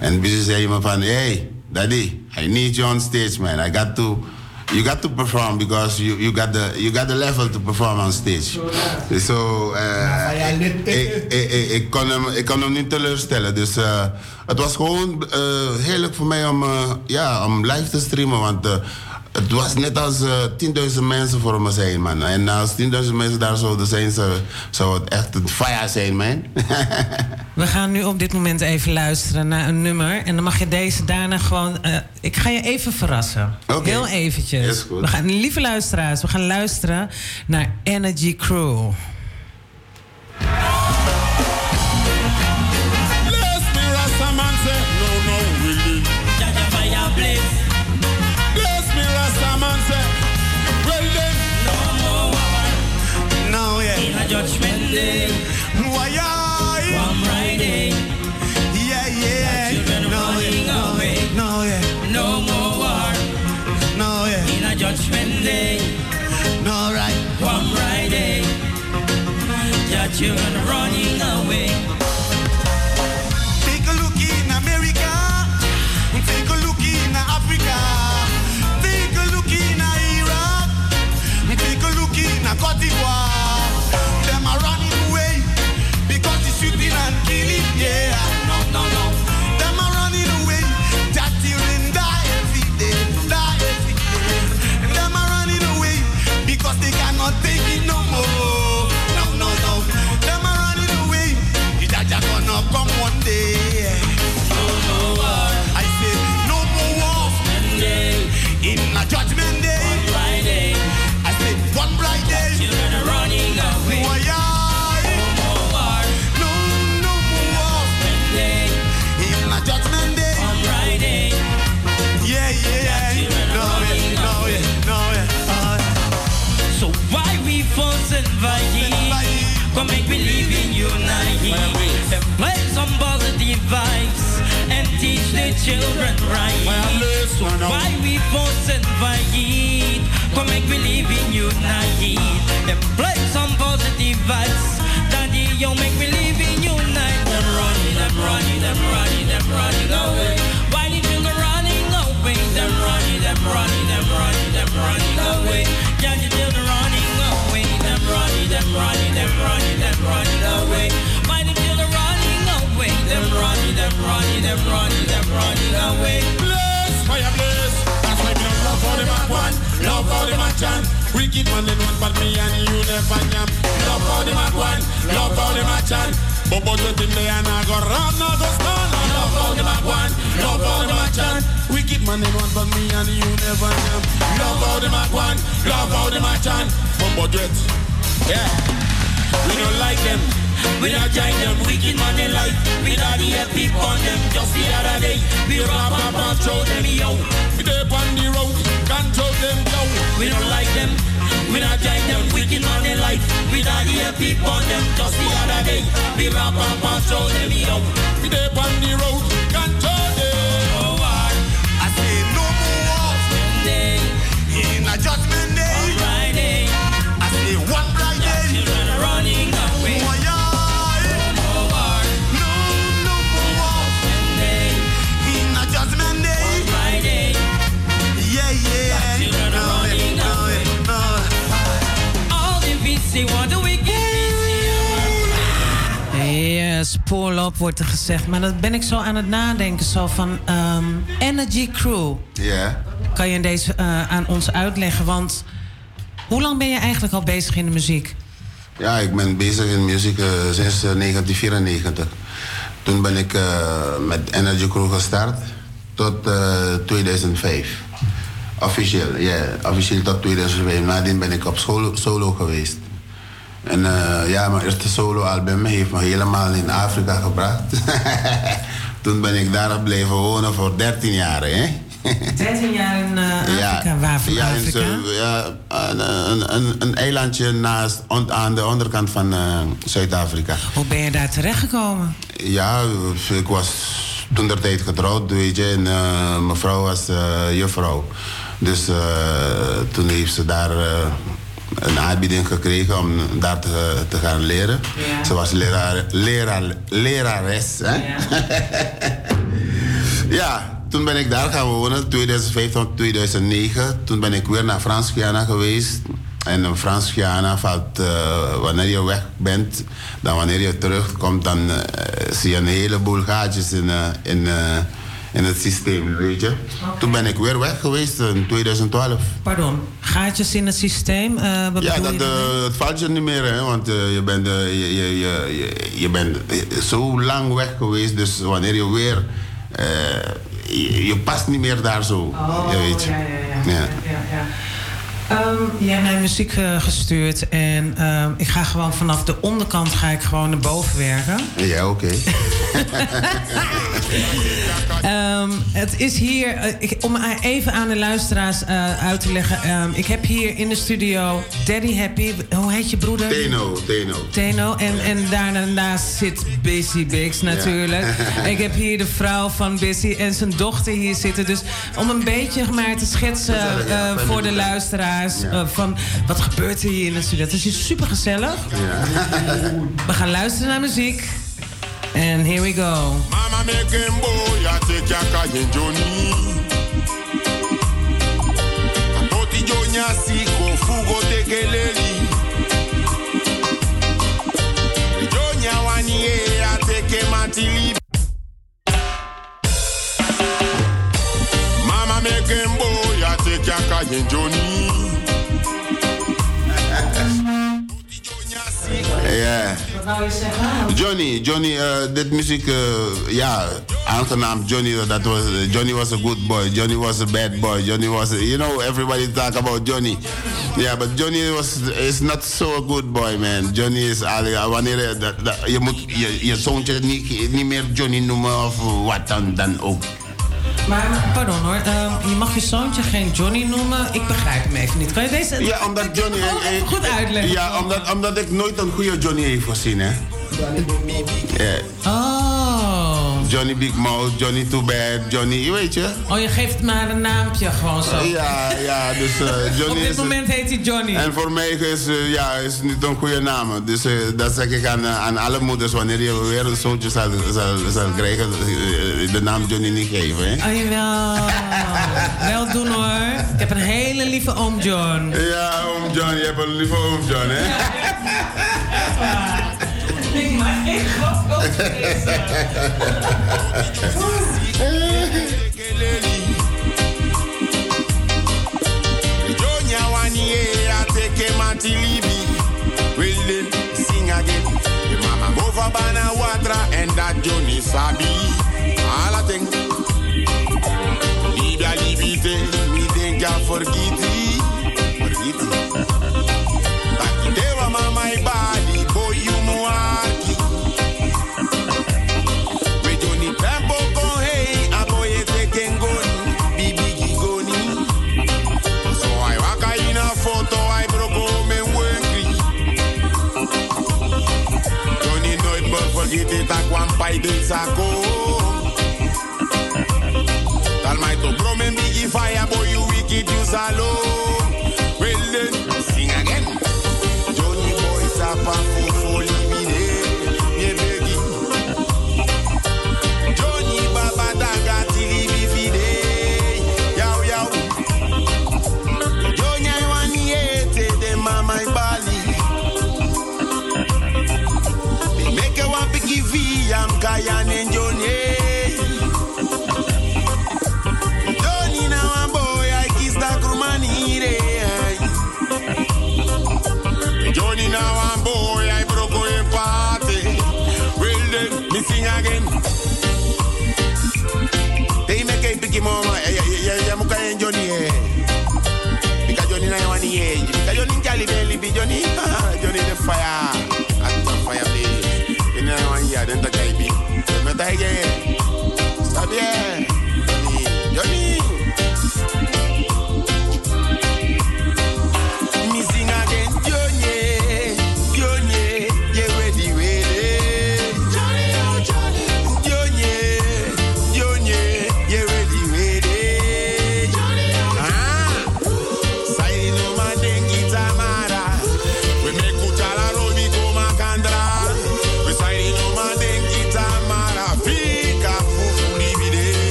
En Bissy zei me van... Hey, daddy, I need you on stage, man. I got to... You got to perform because you, you, got the, you got the level to perform on stage. So, eh, ik, ik, ik, ik kon hem, ik kon hem niet teleurstellen. Dus eh, het was gewoon eh, heerlijk voor mij om, eh, ja, om live te streamen. Want eh, het was net als eh 10.000 mensen voor me zijn, man. En als 10.000 mensen daar zouden zijn, zou, zou het echt een fire zijn, man. We gaan nu op dit moment even luisteren naar een nummer. En dan mag je deze daarna gewoon... eh, ik ga je even verrassen. Heel eventjes. Is goed. We gaan, lieve luisteraars, we gaan luisteren naar Energy Crew. Judgment day. Why, yeah. One Friday. Yeah, yeah. No, yeah. No, yeah. No, yeah. No more war. No, yeah. In a judgment day. No, right. One Friday. Your children children right. Why we force and fight? Come make believe in unity. Employ some positive vibes. Daddy, you make believe in unite. Them running, them running, them running, them running away. Away. Bless, fire bless. That's why me love how them a one, love how them a chant. Wicked man they want, but me and you never jam. Love how them a one, love how them a chant. But with him they and I go rob, now go stand. Love how them a one, love how them a chant. Wicked man they want, but me and you never jam. Love how them a one, love how them a chant. But but yeah, we don't like them. We not join them wicked man they like We not the people on them just the other day. We rob up and throw them yo. We dey on the road, control them yo. We don't like them. We not join them wicked man they like We not the people on them just the other day. We rob up and throw them yo. We dey on the road, Wordt er gezegd. Maar dat ben ik zo aan het nadenken. Zo van ehm, Energy Crew. Ja. Kan je deze eh, aan ons uitleggen? Want hoe lang ben je eigenlijk al bezig in de muziek? Ja, ik ben bezig in muziek eh, sinds eh, 1994. Toen ben ik eh, met Energy Crew gestart tot eh, 2005. Officieel, ja, officieel tot 2005. Nadien ben ik op solo, solo geweest. En eh, ja, mijn eerste solo-album heeft me helemaal in Afrika gebracht. Toen ben ik daar blijven wonen voor 13 jaar, hè? 13 jaar in Afrika. Waar van ja, Afrika? Ja, een, een, een eilandje naast, on- aan de onderkant van eh, Zuid-Afrika. Hoe ben je daar terechtgekomen? Ja, ik was toen der tijd getrouwd, weet je. En eh, mijn vrouw was juffrouw. Dus toen heeft ze daar een aanbieding gekregen om daar te, te gaan leren. Ja. Ze was leraar, leraar, lerares. Hè? Ja. toen ben ik daar gaan wonen, 2005 tot 2009. Toen ben ik weer naar Frans-Guyana geweest. En in Frans-Guyana valt, eh, wanneer je weg bent, dan wanneer je terugkomt, dan eh, zie je een heleboel gaatjes in, eh, in, in het systeem, weet je. Toen ben ik weer weg geweest in 2012. Pardon, gaatjes in het systeem? eh, wat Ja, dat, je eh, het valt je niet meer, hè, want eh, je bent, je, je, je, bent zo lang weg geweest, dus wanneer je weer. je, je past niet meer daar zo. Oh, je weet je. ja, ja, ja. Ja. Ja. Ehm, je hebt mij muziek eh, gestuurd en ehm, ik ga gewoon vanaf de onderkant ga ik gewoon naar boven werken. Ja, oké. Ehm, het is hier, eh, ik, om even aan de luisteraars eh, uit te leggen. ik heb hier in de studio Daddy Happy. Hoe heet je broeder? Teno, Teno. Teno. En, en daarnaast zit Busy Bix natuurlijk. ik heb hier de vrouw van Busy en zijn dochter hier zitten. Dus om een beetje maar te schetsen voor de je- luisteraars... Ja. eh, van wat gebeurt er hier in de studio. Het is hier super gezellig. We gaan luisteren naar muziek. En here we go. Mama make him boy, I take your kayen Johnny. Toti Jonya siko fugo tekeleli. Jonya wani e I take matili. Mama make him boy, I take your Johnny. Johnny, Johnny, eh, dit muziek, eh, ja, aangenaam. Johnny, dat was, Johnny was a good boy. Johnny was a bad boy. Johnny was, a, you know, everybody talk about Johnny. Yeah, but Johnny was is not so a good boy, man. Johnny is, wanneer je- moet je, je zoontje niet, niet meer Johnny noemen of wat dan, dan ook. Maar pardon hoor, ehm, je mag je zoontje geen Johnny noemen. Ik begrijp hem even niet. Kan je deze Ja, omdat Johnny... gewoon even goed uitleggen? Ja, omdat, omdat ik nooit een goede Johnny heb gezien, hè. Ja. Oh. Johnny Big Mouth, Johnny Too Bad, Johnny, je weet je? Oh, je geeft maar een naampje gewoon zo. Ja, ja, dus eh, Johnny Op dit is... moment heet hij Johnny. En voor mij is, eh, ja, is niet een goede naam. Dus eh, dat zeg ik aan, eh, aan alle moeders. Wanneer je weer een zoontje zal, zal, zal krijgen, eh, de naam Johnny niet geven. Hè? Oh, jawel. Wel doen hoor. Ik heb een hele lieve oom John. Ja, oom John. Je hebt een lieve oom John, hè? Ik maak geen grap over then, sing again. The mama go for Bana Watra and that Johnny Sabi. All I think. Libya, Libite, me think I. Forget bij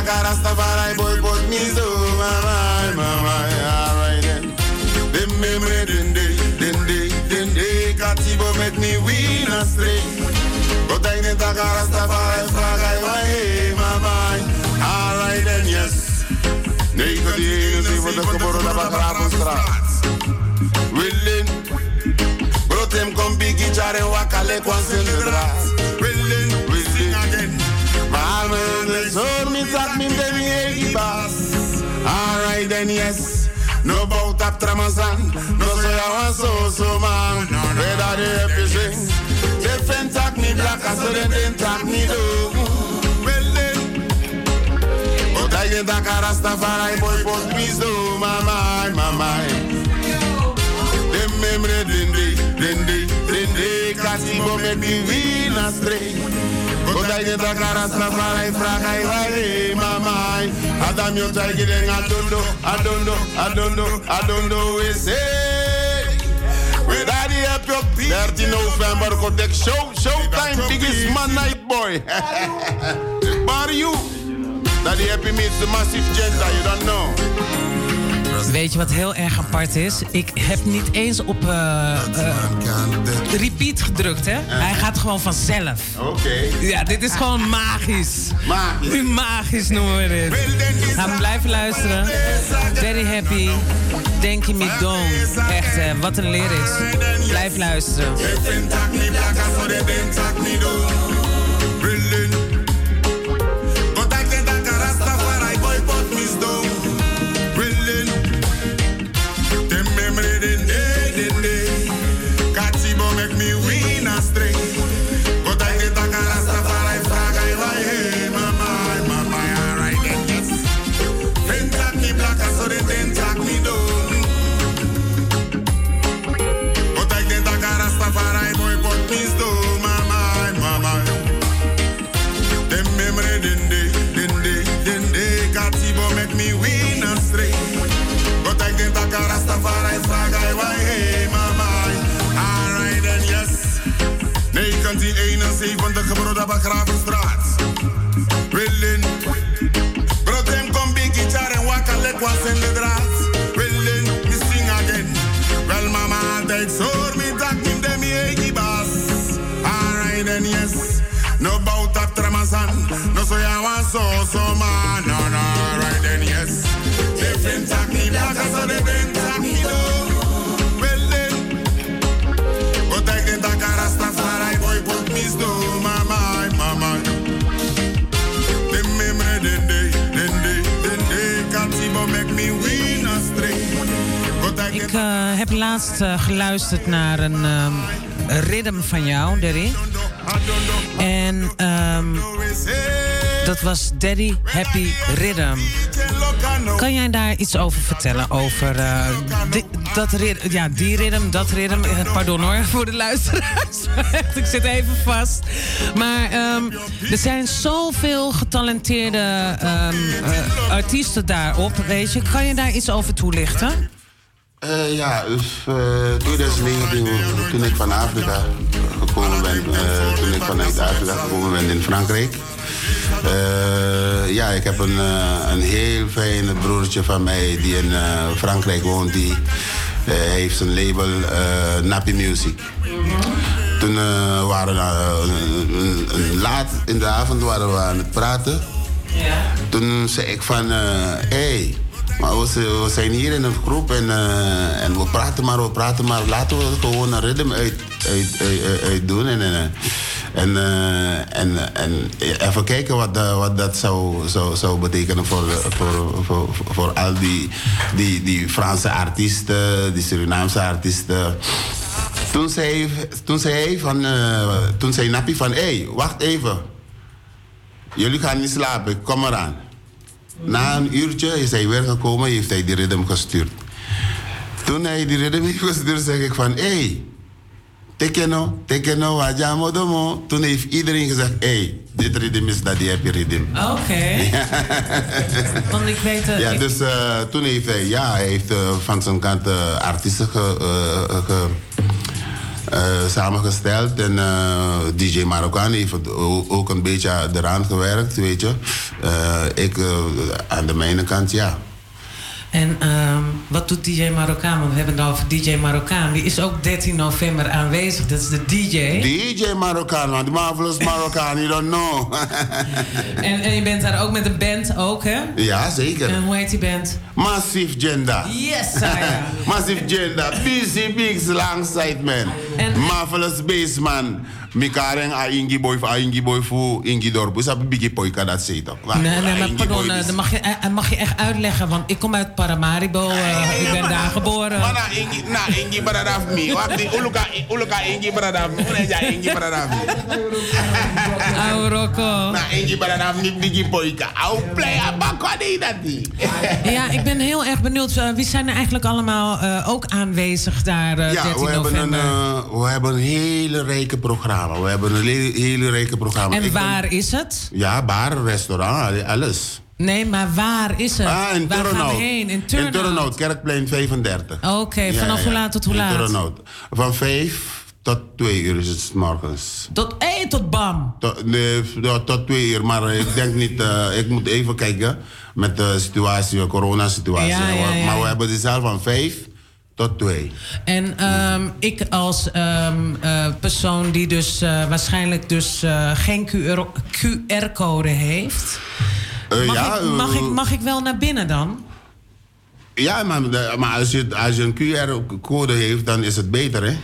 Kota ik net aan Rastafari boy boy mi do mama mama. Alright then. Dem memory den day den day den day. Katibo met me win a street. Kota ik net aan Rastafari vraag ai wae mama. Alright then yes. 9 geboren op Gravenstraat. Willen. Brotem kom bigi jaren wakale kwans in de draad. Baby hey baas. Alright then yes. No bout up Tramazan. No so ya wan so so man. Whether they happy sing. They fen tak me black as they den tak me do. But I get that Rastafari boy, but please do, mama, mama. Them memory, dinde, dinde, dinde, Katibo make me win astray. But I get that Rastafari frag, I worry, mama. Adam, know, I don't know, we say. Daddy heb je 13 november show. Showtime, biggest man night boy. Bar you. Daddy happy meets the massive gender, you don't know. Weet je wat heel erg apart is? Ik heb niet eens op eh, eh, repeat gedrukt, hè? Hij gaat gewoon vanzelf. Oké. Ja, dit is gewoon magisch. Magisch. Magisch noemen we dit. Gaan we blijven luisteren. Very happy. Denk je me dong. Echt, hè, wat een lyrics. Blijf luisteren. 1971 gebroeders Begravenstraat. Willen. Brotem kom big guitar en wakkalek was in de draad. Willen, me sing again. Wel mama altijd zoor me tak in de mi egi bas. Alright then yes. No bout up Ramazan. No so ya want so so man. No no alright then yes. Different tak me black so they bring Ik eh, heb laatst eh, geluisterd naar een ehm, rhythm van jou, Derry. En ehm, dat was Daddy Happy Rhythm. Kan jij daar iets over vertellen? Over eh, dat ja, die rhythm, dat rhythm. Eh, Pardon hoor, voor de luisteraars. Ik zit even vast. Maar ehm, er zijn zoveel getalenteerde artiesten daarop, weet je. Kan je daar iets over toelichten? Eh, ja, dus eh 2019, toen ik van Afrika gekomen ben, eh, toen ik vanuit Afrika gekomen ben in Frankrijk. Ja, ik heb een, een heel fijn broertje van mij die in Frankrijk woont. Die heeft een label, Nappy Music. Toen waren we laat in de avond waren we aan het praten. Toen zei ik van, hé, hey, maar we, we zijn hier in een groep en, eh, en we praten maar, we praten maar. Laten we gewoon een ritme uit, uit, uit, doen. En, en, en, eh, en, en even kijken wat, dat- wat dat zou, zou, betekenen voor, voor, voor, voor al die, die, die Franse artiesten, die Surinaamse artiesten. Toen zei, toen zei van, eh, toen zei van, hé, hey, wacht even. Jullie gaan niet slapen, kom eraan. Na een uurtje is hij weer gekomen, heeft hij die ritme gestuurd. Toen hij die ritme heeft gestuurd, zeg ik van, hé, hey, tekeno, tekeno, wajamo domo. Toen heeft iedereen gezegd, hé, hey, dit ritme is dat die happy ritme. Oké. Want ik weet... eh, Ja, dus eh, toen heeft hij, ja, hij heeft eh, van zijn kant artiesten ge, ge- samengesteld. En eh, DJ Marokkaan heeft ook een beetje eraan gewerkt, weet je. Eh, ik eh, aan de mijne kant, ja. En ehm, wat doet DJ Marokkaan? Want we hebben het over DJ Marokkaan. Die is ook 13 november aanwezig. Dat is de DJ. DJ Marokkaan, man. The Marvelous Marokkaan, you don't know. En, en je bent daar ook met een band ook, hè? ja, zeker. En hoe heet die band? Massive Gender. Yes, Saya. Massive Gender. Busy Bigs alongside man. Marvelous Bassman. Mikareng a ingi boy a ingi boy fu ingi dorp. Een biggie poika dat zit toch? Nee, nee, maar pardon, eh, dan mag je, eh, mag je echt uitleggen. Want ik kom uit Paramaribo. eh, ik ben daar geboren. Mana ingi na ingi baradaf mi. Die uluka uluka ingi baradaf mi. Una ja ingi baradaf mi. Au Rocco. Na ingi baradaf mi biggie poika. Au play a bakwa dat die. Ja, ik ben heel erg benieuwd. eh, wie zijn er eigenlijk allemaal eh, ook aanwezig daar eh, Ja, 13 we hebben, een, november? eh, we hebben een hele rijke programma. We hebben een hele, rijke programma. en Ik ben- waar is het? Ja, bar, restaurant, alles. Nee, maar waar is het? Ah, in waar gaan we heen? In Turnhout. Turnhout, Kerkplein 35. Oké, vanaf hoe laat tot hoe in laat? Turnhout. Van 5 tot 2 uur is het morgens. Tot één tot bam. Tot, nee, tot, tot 2 uur, maar ik denk niet, eh, ik moet even kijken met de situatie, de coronasituatie. Ja, ja, ja, maar we hebben die zaal van 5 tot 2. En ehm, ik als ehm, eh, persoon die dus eh, waarschijnlijk dus eh, geen QR-code heeft. Mag, ja, ik, mag, ik, mag ik wel naar binnen dan? Ja, maar, maar als, je, als je een QR-code heeft, dan is het beter, hè?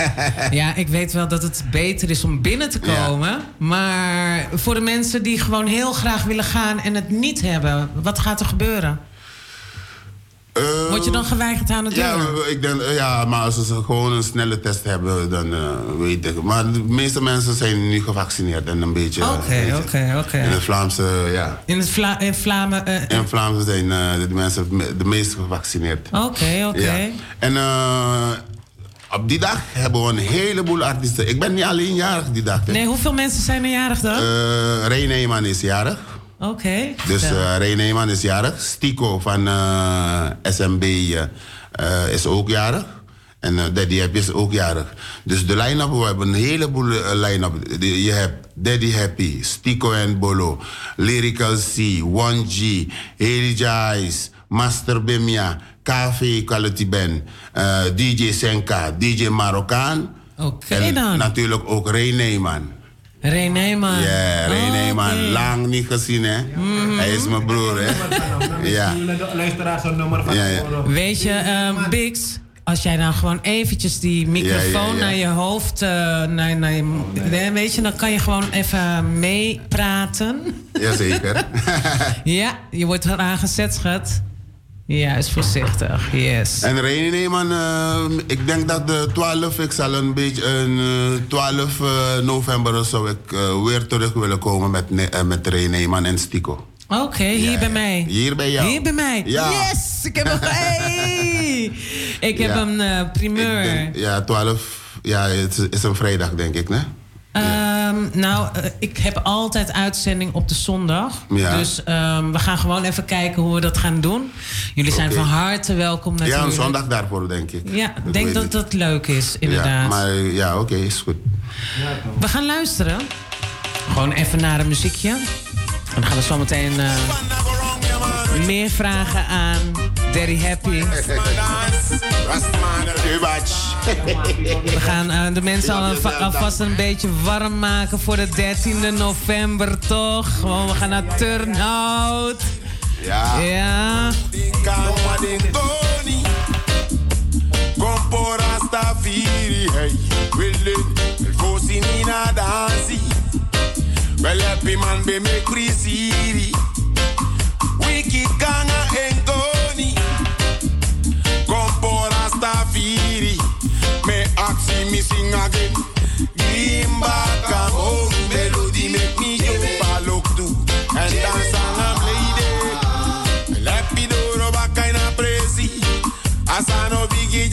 Ja, ik weet wel dat het beter is om binnen te komen. Maar voor de mensen die gewoon heel graag willen gaan en het niet hebben, wat gaat er gebeuren? Word je dan geweigerd aan de deur? Ja, ik denk, eh, ja, maar als ze gewoon een snelle test hebben, dan eh, weet ik. Maar de meeste mensen zijn nu gevaccineerd en een beetje. Oké, je. oké, oké. In het Vlaamse, ja. In het Vla in Vlamen. eh, In Vlaamse zijn eh, de mensen me- de meest gevaccineerd. Oké, oké. Ja. En eh, op die dag hebben we een heleboel artiesten. Ik ben niet alleen jarig die dag. hè. Nee, hoeveel mensen zijn er jarig dan? Eh, Ray Neyman is jarig. Oké. Dus vertel. eh Ray Neyman is jarig. Stico van eh, SMB eh, is ook jarig. En Daddy Happy is ook jarig. Dus de line-up, we hebben een heleboel line-up. Je hebt Daddy Happy, Stico en Bolo, Lyrical C, 1G, Haley Jice, Master Bimia, KV Quality Band, DJ Senka, DJ Marokkaan. Oké en dan. natuurlijk ook Ray Neyman. René man. Ja, Oh, oké. Lang niet gezien, hè? Hij is mijn broer, hè? Ja. Luisteraars een nummer van Ja, ja. Weet je, ehm Bix, als jij dan gewoon eventjes die microfoon Ja, ja, ja. naar je hoofd, eh, naar, naar je, nee, weet je, dan kan je gewoon even meepraten. Jazeker. ja, je wordt eraan gezet, schat. Ja, is voorzichtig, yes. En René Neyman, eh, ik denk dat de 12, ik zal een beetje, een eh, 12 eh, november zou ik weer terug willen komen met, met René Neyman en Stico. Oké, hier bij mij. Hier bij jou. Hier bij mij. Ja. Yes, ik heb hem. Hey! Ik heb Ja. een primeur. Ik denk- ja, 12, ja, het is- is een vrijdag, denk ik, ne? Ehm, nou, eh, ik heb altijd uitzending op de zondag. Ja. Dus ehm, we gaan gewoon even kijken hoe we dat gaan doen. Jullie zijn van harte welkom natuurlijk. Ja, een zondag daarvoor, denk ik. Ja, ik denk dat dat leuk is, inderdaad. Ja, maar ja, oké, is goed. We gaan luisteren. Gewoon even naar een muziekje. En dan gaan we zo meteen eh, meer vragen aan Daddy Happy. We gaan eh, de mensen al alva- alvast een beetje warm maken voor de 13e november, toch? Gewoon, we gaan naar Turnhout. Ja. Ja. Rastafiri, hey, nina dansi. Well, happy man be me crazy. Wiki kanga engoni. Compo Rastafiri, me aksi me sing again. Gimba home, melody make me jump a look to. And dance and play it. Happy doro baka in a presi. Asano bigi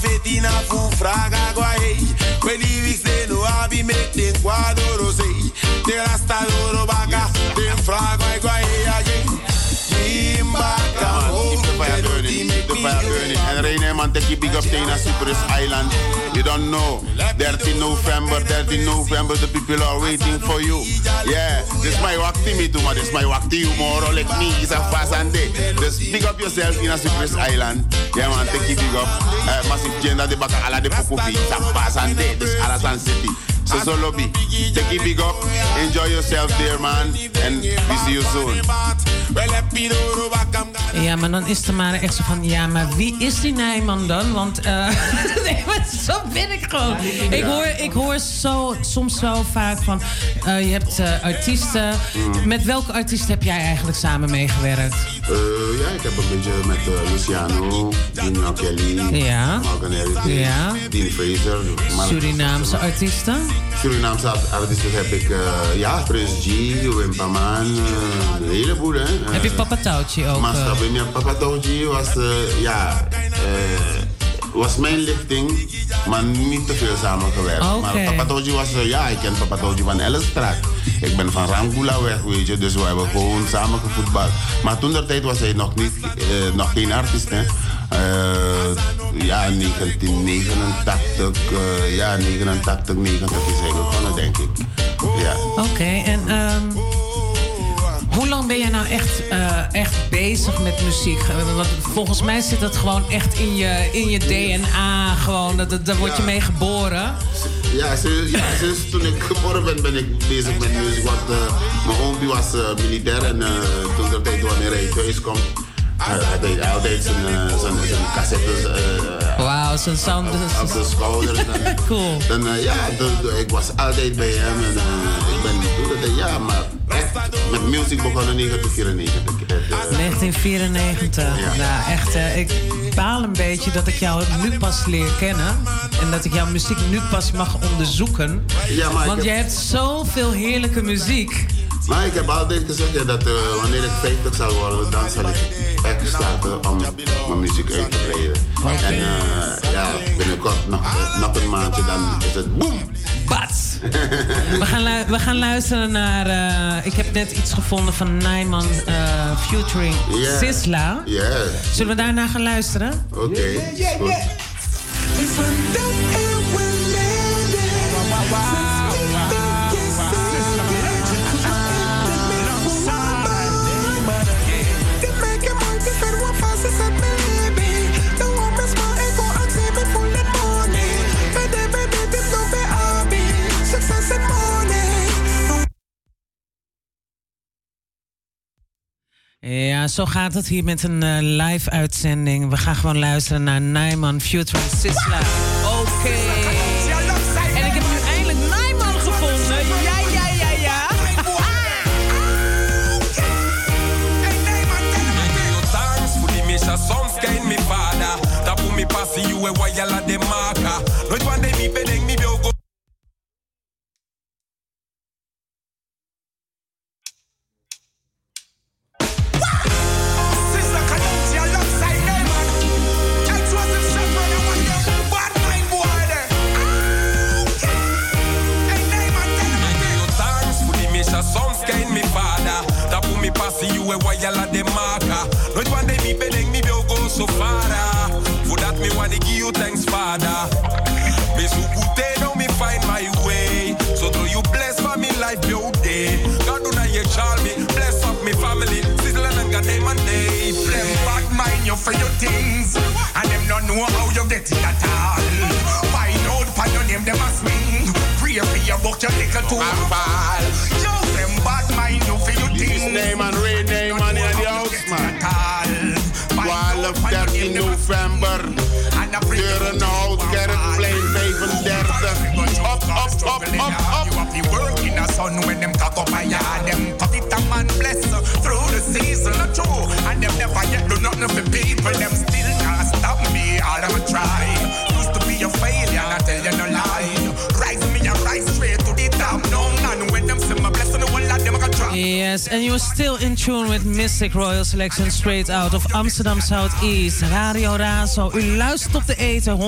fetina fu fraga guay. We lyrics de no abi make den quadro say. De rasta doro baka den fraga Neyman, take you big up Tena Cyprus Island. You don't know. 13 November, 13 November, the people are waiting for you. Yeah, this is my wakti me maar this is my you more like me. It's a fast and day. Just big up yourself in a Cyprus Island. Yeah man, take you big up. Uh, massive gender, de baka ala de pukufi. It's a fast and day. This is Alasan City. So so lobby. Take you big up. Enjoy yourself there man. And we see you soon. Ja, maar dan is er maar echt zo van... Ja, maar wie is die Nijman dan? Want eh, nee, maar zo ben ik gewoon. Ik hoor, ik hoor zo, soms zo vaak van... eh, je hebt eh, artiesten. Met welke artiest heb jij eigenlijk samen meegewerkt? Eh, ja, ik heb een beetje met Luciano, Dino Kelly, Ja. Morgan Heritage, Ja. Dean Fraser. Surinaamse artiesten? Surinaamse art- artiesten heb ik, eh, ja, Prince G, Wimpaman, eh, een heleboel hè. Heb je Papa Touchy ook? Je, met Papa Toji was, ja, was mijn lichting, maar niet te veel samengewerkt. Oké. Maar Papa Toji was, eh, ja, ik ken Papa Toji van Ellenstraat. Ik ben van Rangula weg, weet je, dus we hebben gewoon samen gevoetbald. Maar toen der tijd was hij nog, niet, eh, nog geen artiest, hè. Eh, ja, 1989, eh, ja, 89, 90 is hij begonnen, denk ik. Ja. Oké, en ehm, hoe lang ben jij nou echt, eh, echt bezig met muziek? Eh, Want volgens mij zit dat gewoon echt in je, in je DNA. Gewoon, dat, dat- daar word je mee geboren. Ja, sinds, ja, sinds toen ik geboren ben, ben ik bezig met muziek. Want eh, mijn oom was militair en toen de tijd wanneer hij thuis komt, had hij altijd zijn, zijn, zijn cassettes Wauw, zo'n sound. op zijn schouder. Dan, cool. Dan, eh, ja, de- de- ik was altijd bij hem en ik ben de ja, maar echt met muziek begonnen in 1994. Eh, 1994. Nou, echt, eh, ik baal een beetje dat ik jou nu pas leer kennen. En dat ik jouw muziek nu pas mag onderzoeken. Ja, maar Want jij hebt zoveel heerlijke muziek. Maar ik heb altijd gezegd ja, dat eh, wanneer ik 50 zal worden, dan zal ik echt starten om mijn muziek uit te breiden. En eh, ja, binnenkort nog, nog een maandje, dan is het boom! Bats! We gaan, we gaan luisteren naar. eh, ik heb net iets gevonden van Nijman eh featuring. Sisla. Ja, Zullen we daarna gaan luisteren? oké. Ja, zo gaat het hier met een eh, live uitzending. We gaan gewoon luisteren naar Nijman featuring Sisla. Oké. En ik heb nu eindelijk Nijman gevonden. Ja, ja, ja, ja. e father Me so good now me find my way. So do you bless for me life your day God do na ye child me Bless up me family. Sizzle and God name and day Them bad mind you for your things. And them not know how you get it at all. Find out for your name them a swing. Pray for your book your little to a fall Yo, them bad mind you for your things. name and Ray Neyman in the house, man. Wall of 13 november. Deurenhout, sun when them cock up a yard. Them it a man bless uh, through the season or two. And them never yet do nothing for people. Them still Yes, and you're still in tune with Mystic Royal Selection straight out of Amsterdam Southeast. Radio Razo. U luistert op de eten 105.2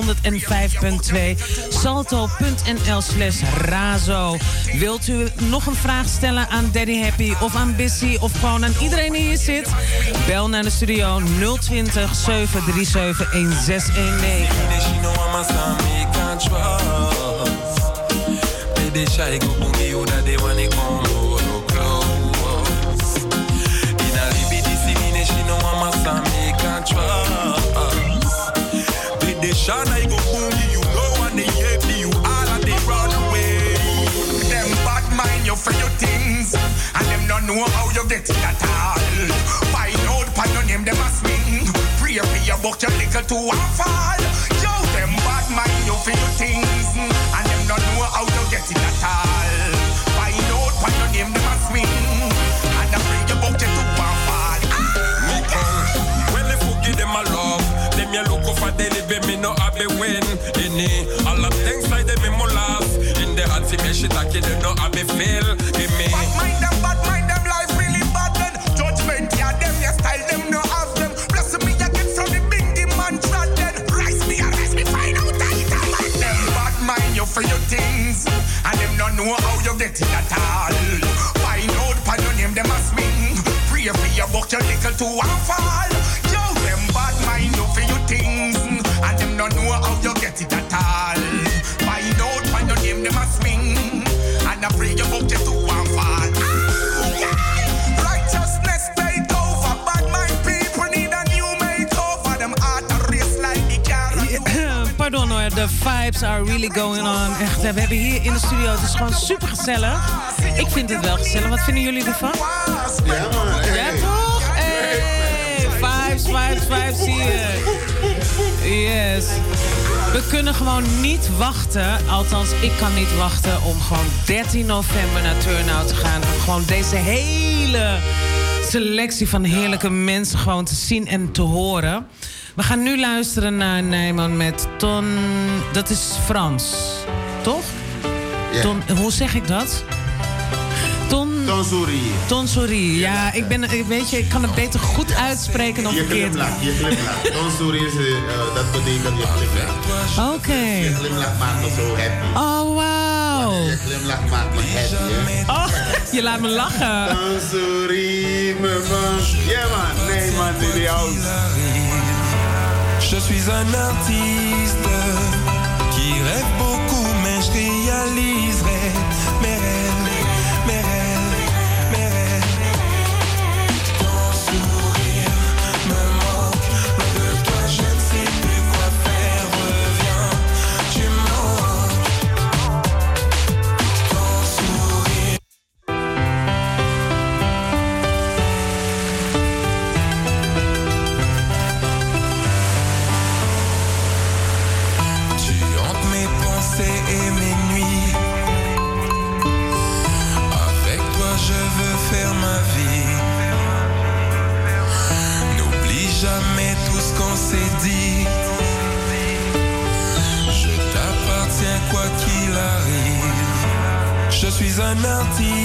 salto.nl slash razo. Wilt u nog een vraag stellen aan Daddy Happy of aan Bissy of gewoon aan iedereen die hier zit? Bel naar de studio 020 737 1619. know how you get it at all. Find out pan your name, them a swing. Pray for your buck, your little too a fall. Yo, them bad mind you for your things. And them don't know how you get it at all. Find out pan your name, them a swing. And I pray your buck, your too a fall. Me come, well if you give them a love. Them you look for the living. me no have to win. In Any, all them things like them me more love. In the hands, me she like you don't know how me feel. Give me. But mind know how you get it at all. Find out pan your name, them a swing. Pray for your book, your nickel to a fall. Yo, them bad mind you for your things, and them don't know how you get it at all. Vibes are really going on. Echt, we hebben hier in de studio, het is gewoon super gezellig. Ik vind het wel gezellig. Wat vinden jullie ervan? Ja, man. Ja, toch? Hey, vibes, vibes, vibes hier. Yes. We kunnen gewoon niet wachten, althans ik kan niet wachten... om gewoon 13 november naar Turnout te gaan. Om gewoon deze hele selectie van heerlijke mensen gewoon te zien en te horen. We gaan nu luisteren naar Nijman met Ton... Dat is Frans, toch? Ton, hoe zeg ik dat? Ton... Tonsuri. Tonsuri, ja. Ik, ben, weet je, ik kan het beter goed uitspreken dan Je verkeerd. glimlach, je glimlach. Tonsuri is, eh, dat betekent je glimlach. Oké. Je glimlach maakt me zo happy. Oh, wauw. Je glimlach maakt me happy. Oh, je laat me lachen. Tonsuri, me man. Ja, man. Nee, man, in die house. Je suis un artiste qui rêve beaucoup, un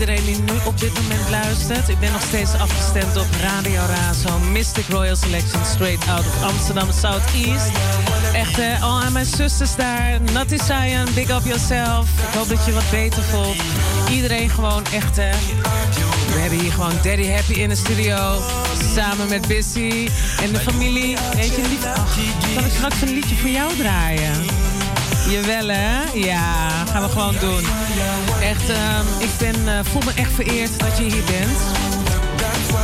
iedereen die nu op dit moment luistert. Ik ben nog steeds afgestemd op Radio Razo. Mystic Royal Selection, straight out of Amsterdam Southeast. Echt, hè, al aan mijn zusters daar. Natty Cyan, big up yourself. Ik hoop dat je wat beter voelt. Iedereen gewoon echt, hè. We hebben hier gewoon Daddy Happy in de studio. Samen met Bissy en de familie. Weet je, lief, zal ik straks een liedje voor jou draaien? Jawel, hè? Ja, gaan we gewoon doen. Echt, ehm, ik ben, eh, voel me echt vereerd dat je hier bent.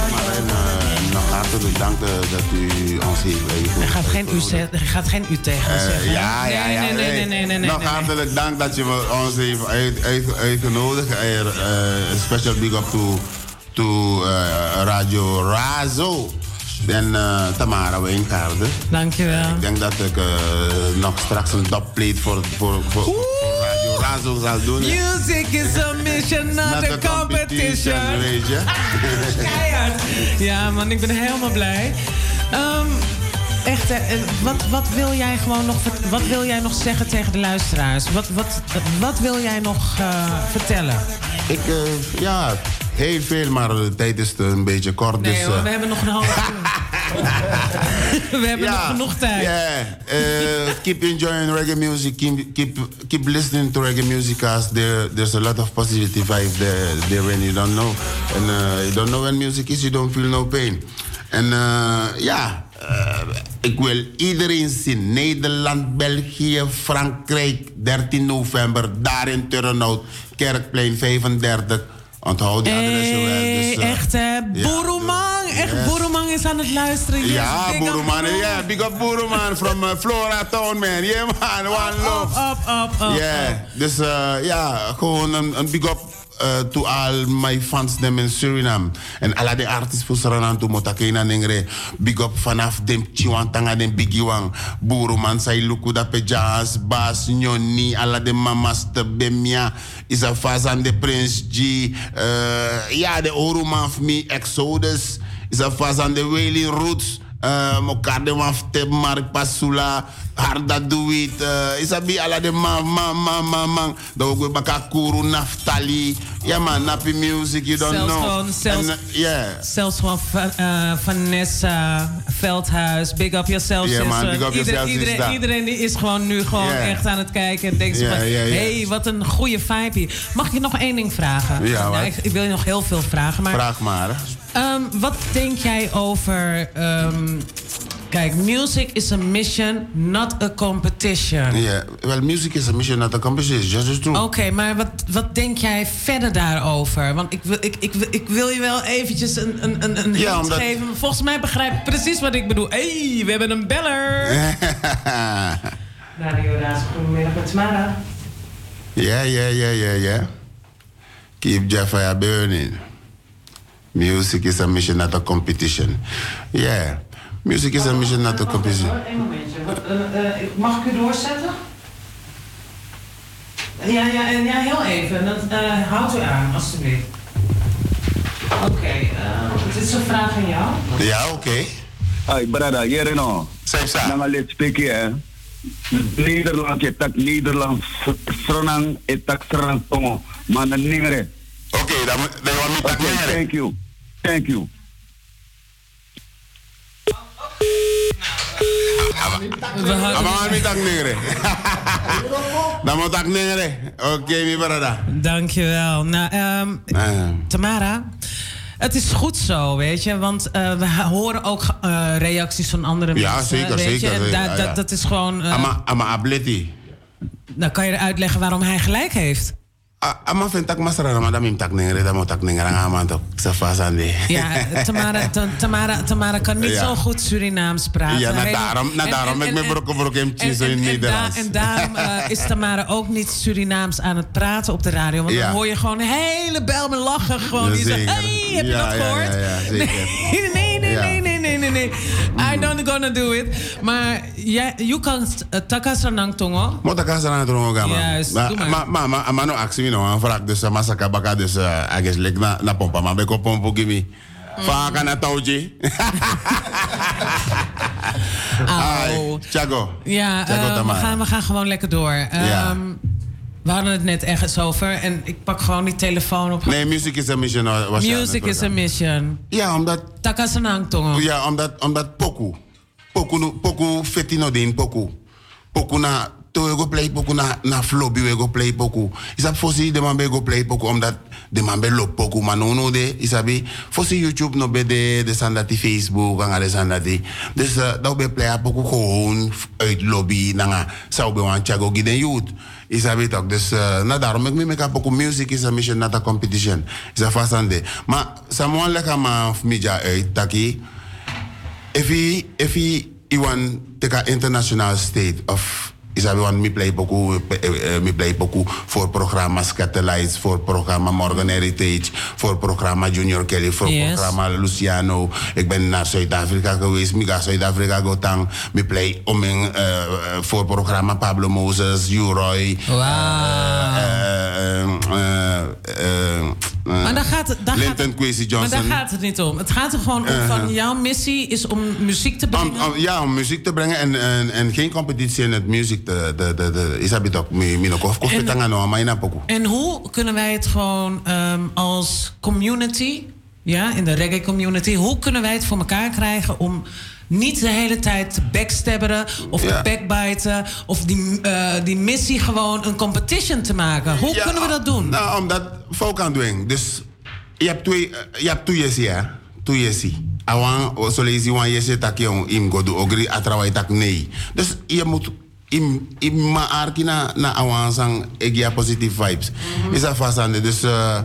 Maar eh, nog hartelijk dank dat u ons heeft Er gaat geen u, gaat geen u tegen Eh, zeggen. ja, ja, ja. Nee, nee, nee, nee, nee, nee. Nog hartelijk dank dat je ons heeft uit, uit, uitgenodigd. Eh, special big up to, to Radio Razo. En eh, Tamara Wijnkaarden. Dankjewel. Ik denk dat ik eh, nog straks een dopplate voor, voor, voor, voor Radio Razo zal doen. Music is a mission, not, Not a a competition. weet je. Keihard. Ja, man, ik ben helemaal blij. Ehm, echt, eh, wat, wat, wil jij gewoon nog, wat wil jij nog zeggen tegen de luisteraars? Wat, wat, wat wil jij nog vertellen? Ik, ja, heel veel, maar de tijd is een beetje kort. Nee dus, hoor, eh, we hebben nog een half uur. we hebben nog genoeg tijd. Yeah. Uh, keep enjoying reggae music. Keep, keep keep listening to reggae music because there there's a lot of positive vibe there, there when you don't know. And uh, you don't know when music is, you don't feel no pain. En uh, ja, ik wil iedereen zien. Nederland, België, Frankrijk, 13 november, daar in Turnhout, Kerkplein 35. Onthoud die adressen wel. Dus, eh, echt hè, Boeroemang. Echt, Yes. Is aan het luisteren. Yes, Ja, up Boeroeman. Yeah, big up Boeroeman from uh, Flora Town, man. Yeah, man. One love. Up, up, up, Yeah, dus uh, ja, gewoon een, een big up uh, to all my fans them in Suriname. En alle de artiesten voor Suriname to motakena nengre. Big up vanaf dem chiwantanga dem biggie wang. Boeroman say luku da pejas, bas, nyoni, alle de mamas bemia. Is a fazan de Prince G. Uh, ja, de Oruman of me, Exodus. Is a fazan de Wailing Roots. Uh, mokar de Mark Pasula, Harda Do It, uh, isabi ala de man, man, man, man, Naftali. Ja man, Nappy Music, you don't Zelfs know. gewoon, zelfs- En, uh, yeah. Zelfs van eh, Vanessa Veldhuis. Big up yourself, Ja, man, big up yourself, iedereen, sister. iedereen die is gewoon nu gewoon echt aan het kijken. En denkt Ja, van, hey, wat een goede vibe hier. Mag ik je nog één ding vragen? Ja, Nou, ik, ik wil je nog heel veel vragen. Maar Vraag maar. Ehm, wat denk jij over... ehm, kijk, music is a mission, not a competition. Yeah, well, music is a mission, not a competition. It's just truth. Oké, maar wat, wat denk jij verder daarover? Want ik wil, ik, ik, wil- ik wil je wel eventjes een, een, een, een Ja, hint omdat- geven. Maar Volgens mij begrijp je precies wat ik bedoel. Hé, hey, we hebben een beller. Radio Raas, goedemiddag met Tamara. Yeah, yeah, yeah, yeah, yeah. Keep your fire burning. Music is a mission, not a competition. Yeah, music is a mission, not a competition. Eén momentje. Eh, eh, mag ik u doorzetten? Ja, ja, en ja heel even. Dan, eh houdt u aan, alstublieft. Oké, eh, dit is een vraag aan jou. Ja, oké. Hey, brada, hier no. Zeg sa. Nang alit speak hè. Nederland, je tak Nederland, Srenang, je tak Srenang tongo. Maar ningere. Oké, dan dan want me tak ningere. Thank you. Thank you. Ama man mi tak ningere. Dan moet tak ningere. Oké, mi brada. Dankjewel. Nou, ehm, Tamara, het is goed zo, weet je. Want eh, we horen ook eh, reacties van andere Ja, mensen. zeker, weet zeker, Je? En zeker, da- ja, dat- ja. dat is gewoon... eh, Ama, ama ableti. dan kan je uitleggen waarom hij gelijk heeft. Ah, Ama vind tak masara maar dan mi tak ningere, dan moet tak ningere aan toch. Sa fasande. Ja, Tamara, Ta- Tamara, Tamara kan niet zo goed Surinaams praten. Ja, na daarom, na daarom ik me en- brokken brokken En, zo in Nederlands. en daarom is Tamara ook niet Surinaams aan het praten op de radio. Want dan hoor je gewoon een hele bel met lachen. Gewoon die zegt, zeker. hey, heb je dat gehoord? ja, ja, zeker. Ja. nee, nee, nee, nee, nee. I don't gonna do it. Maar jij, you kan uh, takasanang tongo. Man. Juist, Maar doe maar. maar maar maar maar no actie no aan vraag dus maar saka baka dus eh ages lek na na pompa maar beko pompo gimi. Vaak na touwtje. Ai, Chago. Ja, Chago eh, we, gaan, we gaan gewoon lekker door. Ehm, We hadden het net ergens over en ik pak gewoon die telefoon op. Nee, music is a mission. eh, was Music is a mission. Ja, omdat... Takasanang tongo. Ja, omdat, omdat poku. Poku, poku fetino din poku. Poku na... To we go play poku na, na flobi we go play poku. Isap fosi de man be go play poku omdat de man be lop poku. Maar no no de, isabi. Fosi YouTube no be de, de sandati Facebook en de sandati. Dus uh, dat be play poku gewoon uit lobby. Nanga zou be wan chago giden youth. Isabi toch. Dus uh, na daarom ik me poku music is a mission not a competition. Is a fasande. Maar someone lekker man media uit taki. if he if he he want take a international state of is dat want me play poku eh, eh, play voor programma Scatterlights voor programma Morgan Heritage voor programma Junior Kelly voor Yes. programma Luciano ik ben naar Zuid-Afrika geweest me ga Zuid-Afrika go tang me play om in eh, voor programma Pablo Moses Uroy Maar daar gaat daar Linton Kwesi maar Johnson daar gaat het niet om. Het gaat er gewoon om van jouw missie is om muziek te brengen. Om- om- ja, om muziek te brengen en, en, en geen competitie in het muziek te, te, te, te is dat ook mi mi no kof kof En- maar poku. Hoe kunnen wij het gewoon ehm, als community, ja, in de reggae community, hoe kunnen wij het voor elkaar krijgen om niet de hele tijd te backstabberen of Ja. te backbiten of die, eh, die missie gewoon een competition te maken? Hoe Ja, kunnen we dat doen? Nou, omdat volk aan doen. Dus je hebt twee je hebt twee ja. Twee jesi. Awan wan jesi tak jong im go do ogri atrawai tak nee. Dus je moet im ma arki na na awansang egia positive vibes. Mm -hmm. isa fasande dus eh, uh,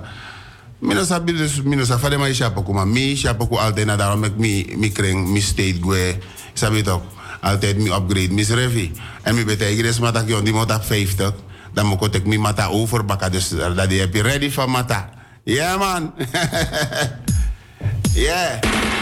mina sabi dus mina sa fade mai shapo kuma mi shapo ku alte na darom mek mi mi kreng mi state gue sabi tok altijd mi upgrade mi revi en mi bete igres mata ki ondi mota 50 dan mo kotek mi mata over baka dus eh, dat je ready for mata. Yeah man. Yeah.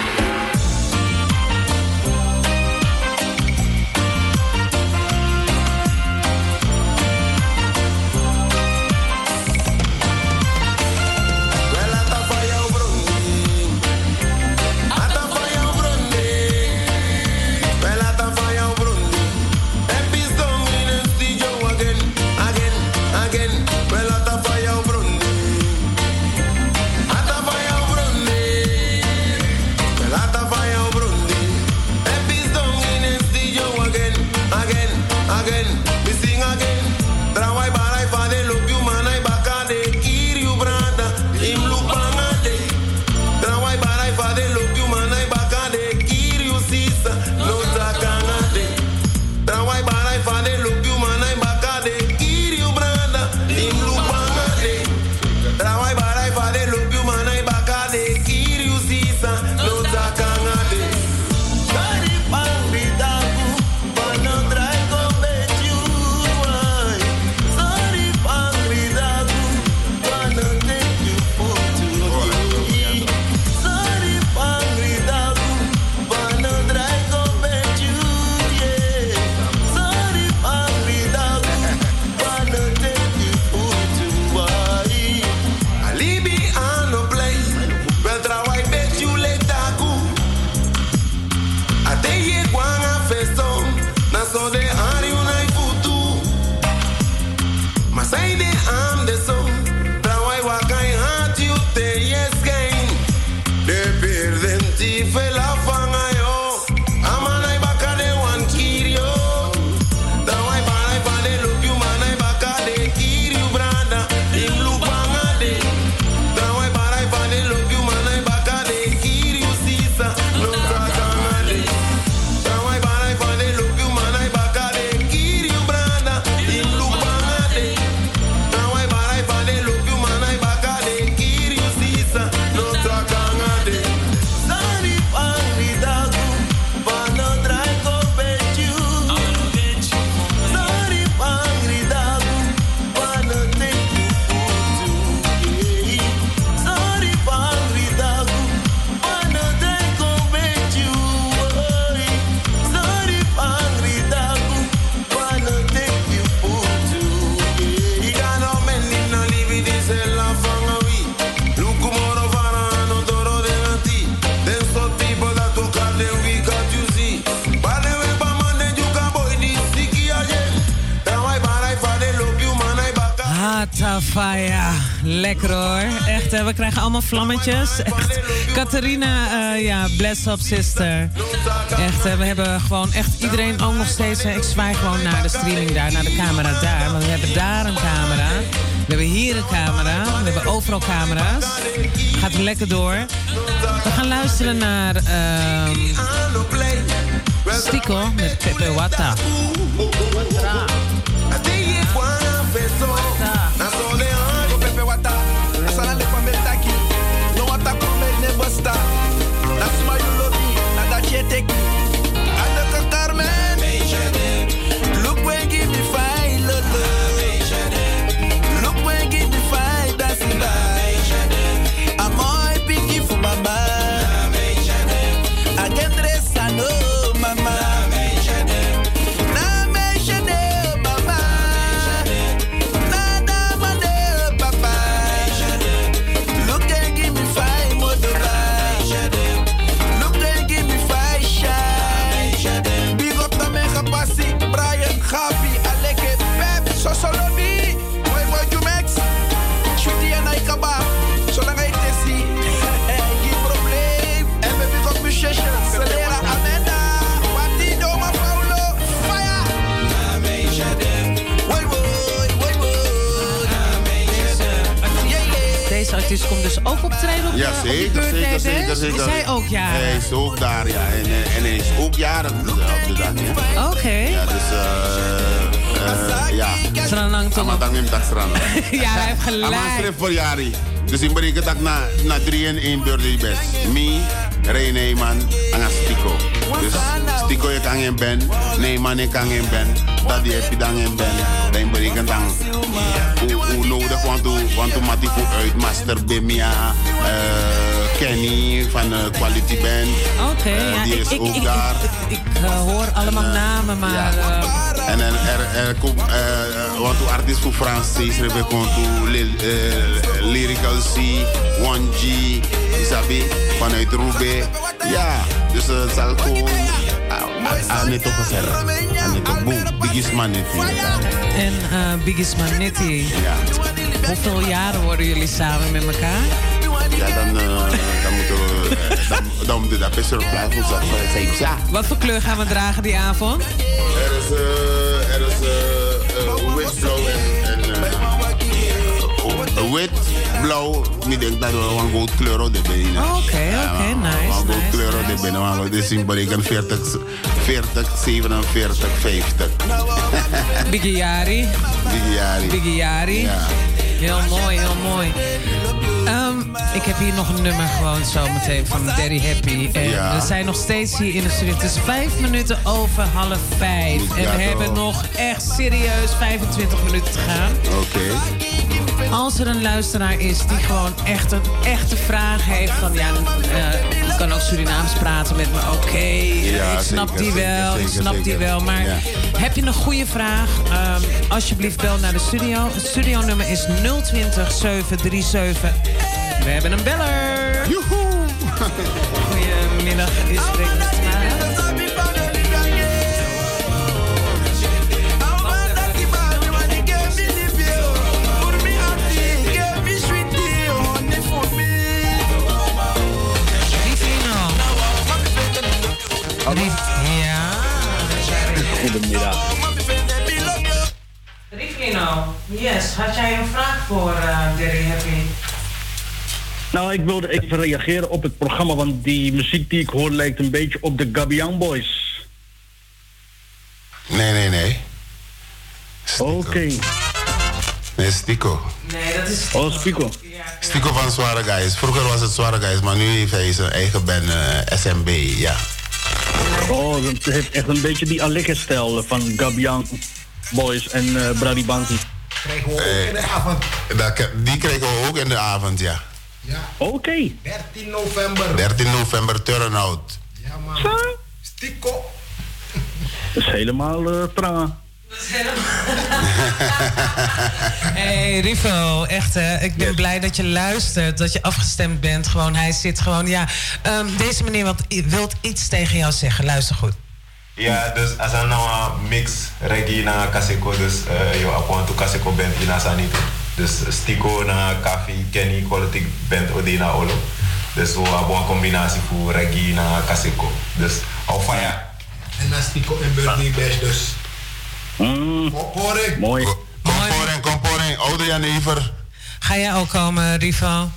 vlammetjes. Echt. Catharina, eh, ja, bless up sister. Echt, eh, we hebben gewoon echt iedereen ook nog steeds. Ik zwaai gewoon naar de streaming daar, naar de camera daar. Want we hebben daar een camera. We hebben hier een camera. We hebben overal camera's. Gaat lekker door. We gaan luisteren naar ehm, Stico met Pepe Wata. Wata. stick dat ja, hij heeft gelijk. Amat schreef voor jaren. Dus ik berekent dat ik na, na 3 en 1 beurt die best. Me, Ray Neyman en een Stico. Dus Stico je kan geen ben, Neyman je kan geen ben. Dat die heb je dan geen ben. Dan berekent dan hoe, nodig, want hoe, maakt voor uit. Master Bimia, eh, Kenny van uh, Quality Band. Oké, Eh, ja, die ik, is ik, ook ik, daar. ik, ik, eh, hoor allemaal namen, maar... eh, En dan er, er komt, uh, want de artiest voor Frans steeds er komt uh, Lyrical C, 1G, Isabi, vanuit Roubaix. Ja, dus het zal gewoon aan het toch gezellig. Aan het toch boem, Biggest Man net En uh, Biggest Man Netty. Ja. Hoeveel jaren worden jullie samen met elkaar? Ja, dan, uh, dan moeten we, dan, dan moeten we dat best wel blijven. Wat voor kleur gaan we dragen die avond? Er is, uh, blauw. Ik denk dat we een gold kleur op de benen. Oké, oké, nice. Een nice, kleur op de benen. Maar we dus berekenen 40, 40, 47, 50. Biggie Yari. Biggie Yari. Biggie Yari. Ja. Heel mooi, heel mooi. Um, ik heb hier nog een nummer gewoon zo meteen van Daddy Happy. En Ja. we zijn nog steeds hier in de studio. Het is vijf minuten over half vijf. En we hebben nog echt serieus 25 minuten te gaan. Oké. Als er een luisteraar is die gewoon echt een echte vraag heeft van ja, je kan ook Surinaams praten met me. Oké, Ja, ik snap zeker, die zeker, wel, ik zeker, snap die wel. Maar Ja. heb je een goede vraag? Ehm, alsjeblieft bel naar de studio. Het studionummer is 020 737. We hebben een beller. Joehoe! Goedemiddag, u yes. Had jij een vraag voor uh, Derry Happy? Nou, ik wilde even reageren op het programma, want die muziek die ik hoor lijkt een beetje op de Gabian Boys. Nee, nee, nee. Oké. Nee, Stico. Nee, dat is... Oh, Spico. Stico van Zware Guys. Vroeger was het Zware Guys, maar nu heeft hij zijn eigen band eh, SMB, ja. Oh, dat heeft echt een beetje die Aleke-stijl van Gabian Boys en uh, Bradibanti. Krijgen we ook in de avond. die kregen we ook in de avond, ja. Ja. Oké. 13 november. 13 november, turnout. Ja, man. Zo. Stico. Dat is helemaal uh, tra. Hey Rivo, echt hè. Ik ben blij dat je luistert, dat je afgestemd bent. Gewoon, hij zit gewoon, ja. Um, deze meneer wat, wilt iets tegen jou zeggen. Luister goed. Ja, dus als er nou een mix reggae na Kaseko, dus uh, yo apon to Kaseko band in Asanito. Dus Stico na Kafi, Kenny, Quality Band Odina Olo. Dus we hebben een combinatie voor reggae na Kaseko. Dus al van ja. En na Stico en Birdie Bash dus. Mm. Komporing. Mooi. Komporing, komporing. Oude Jan Ever. Ga jij ook komen, Rivo?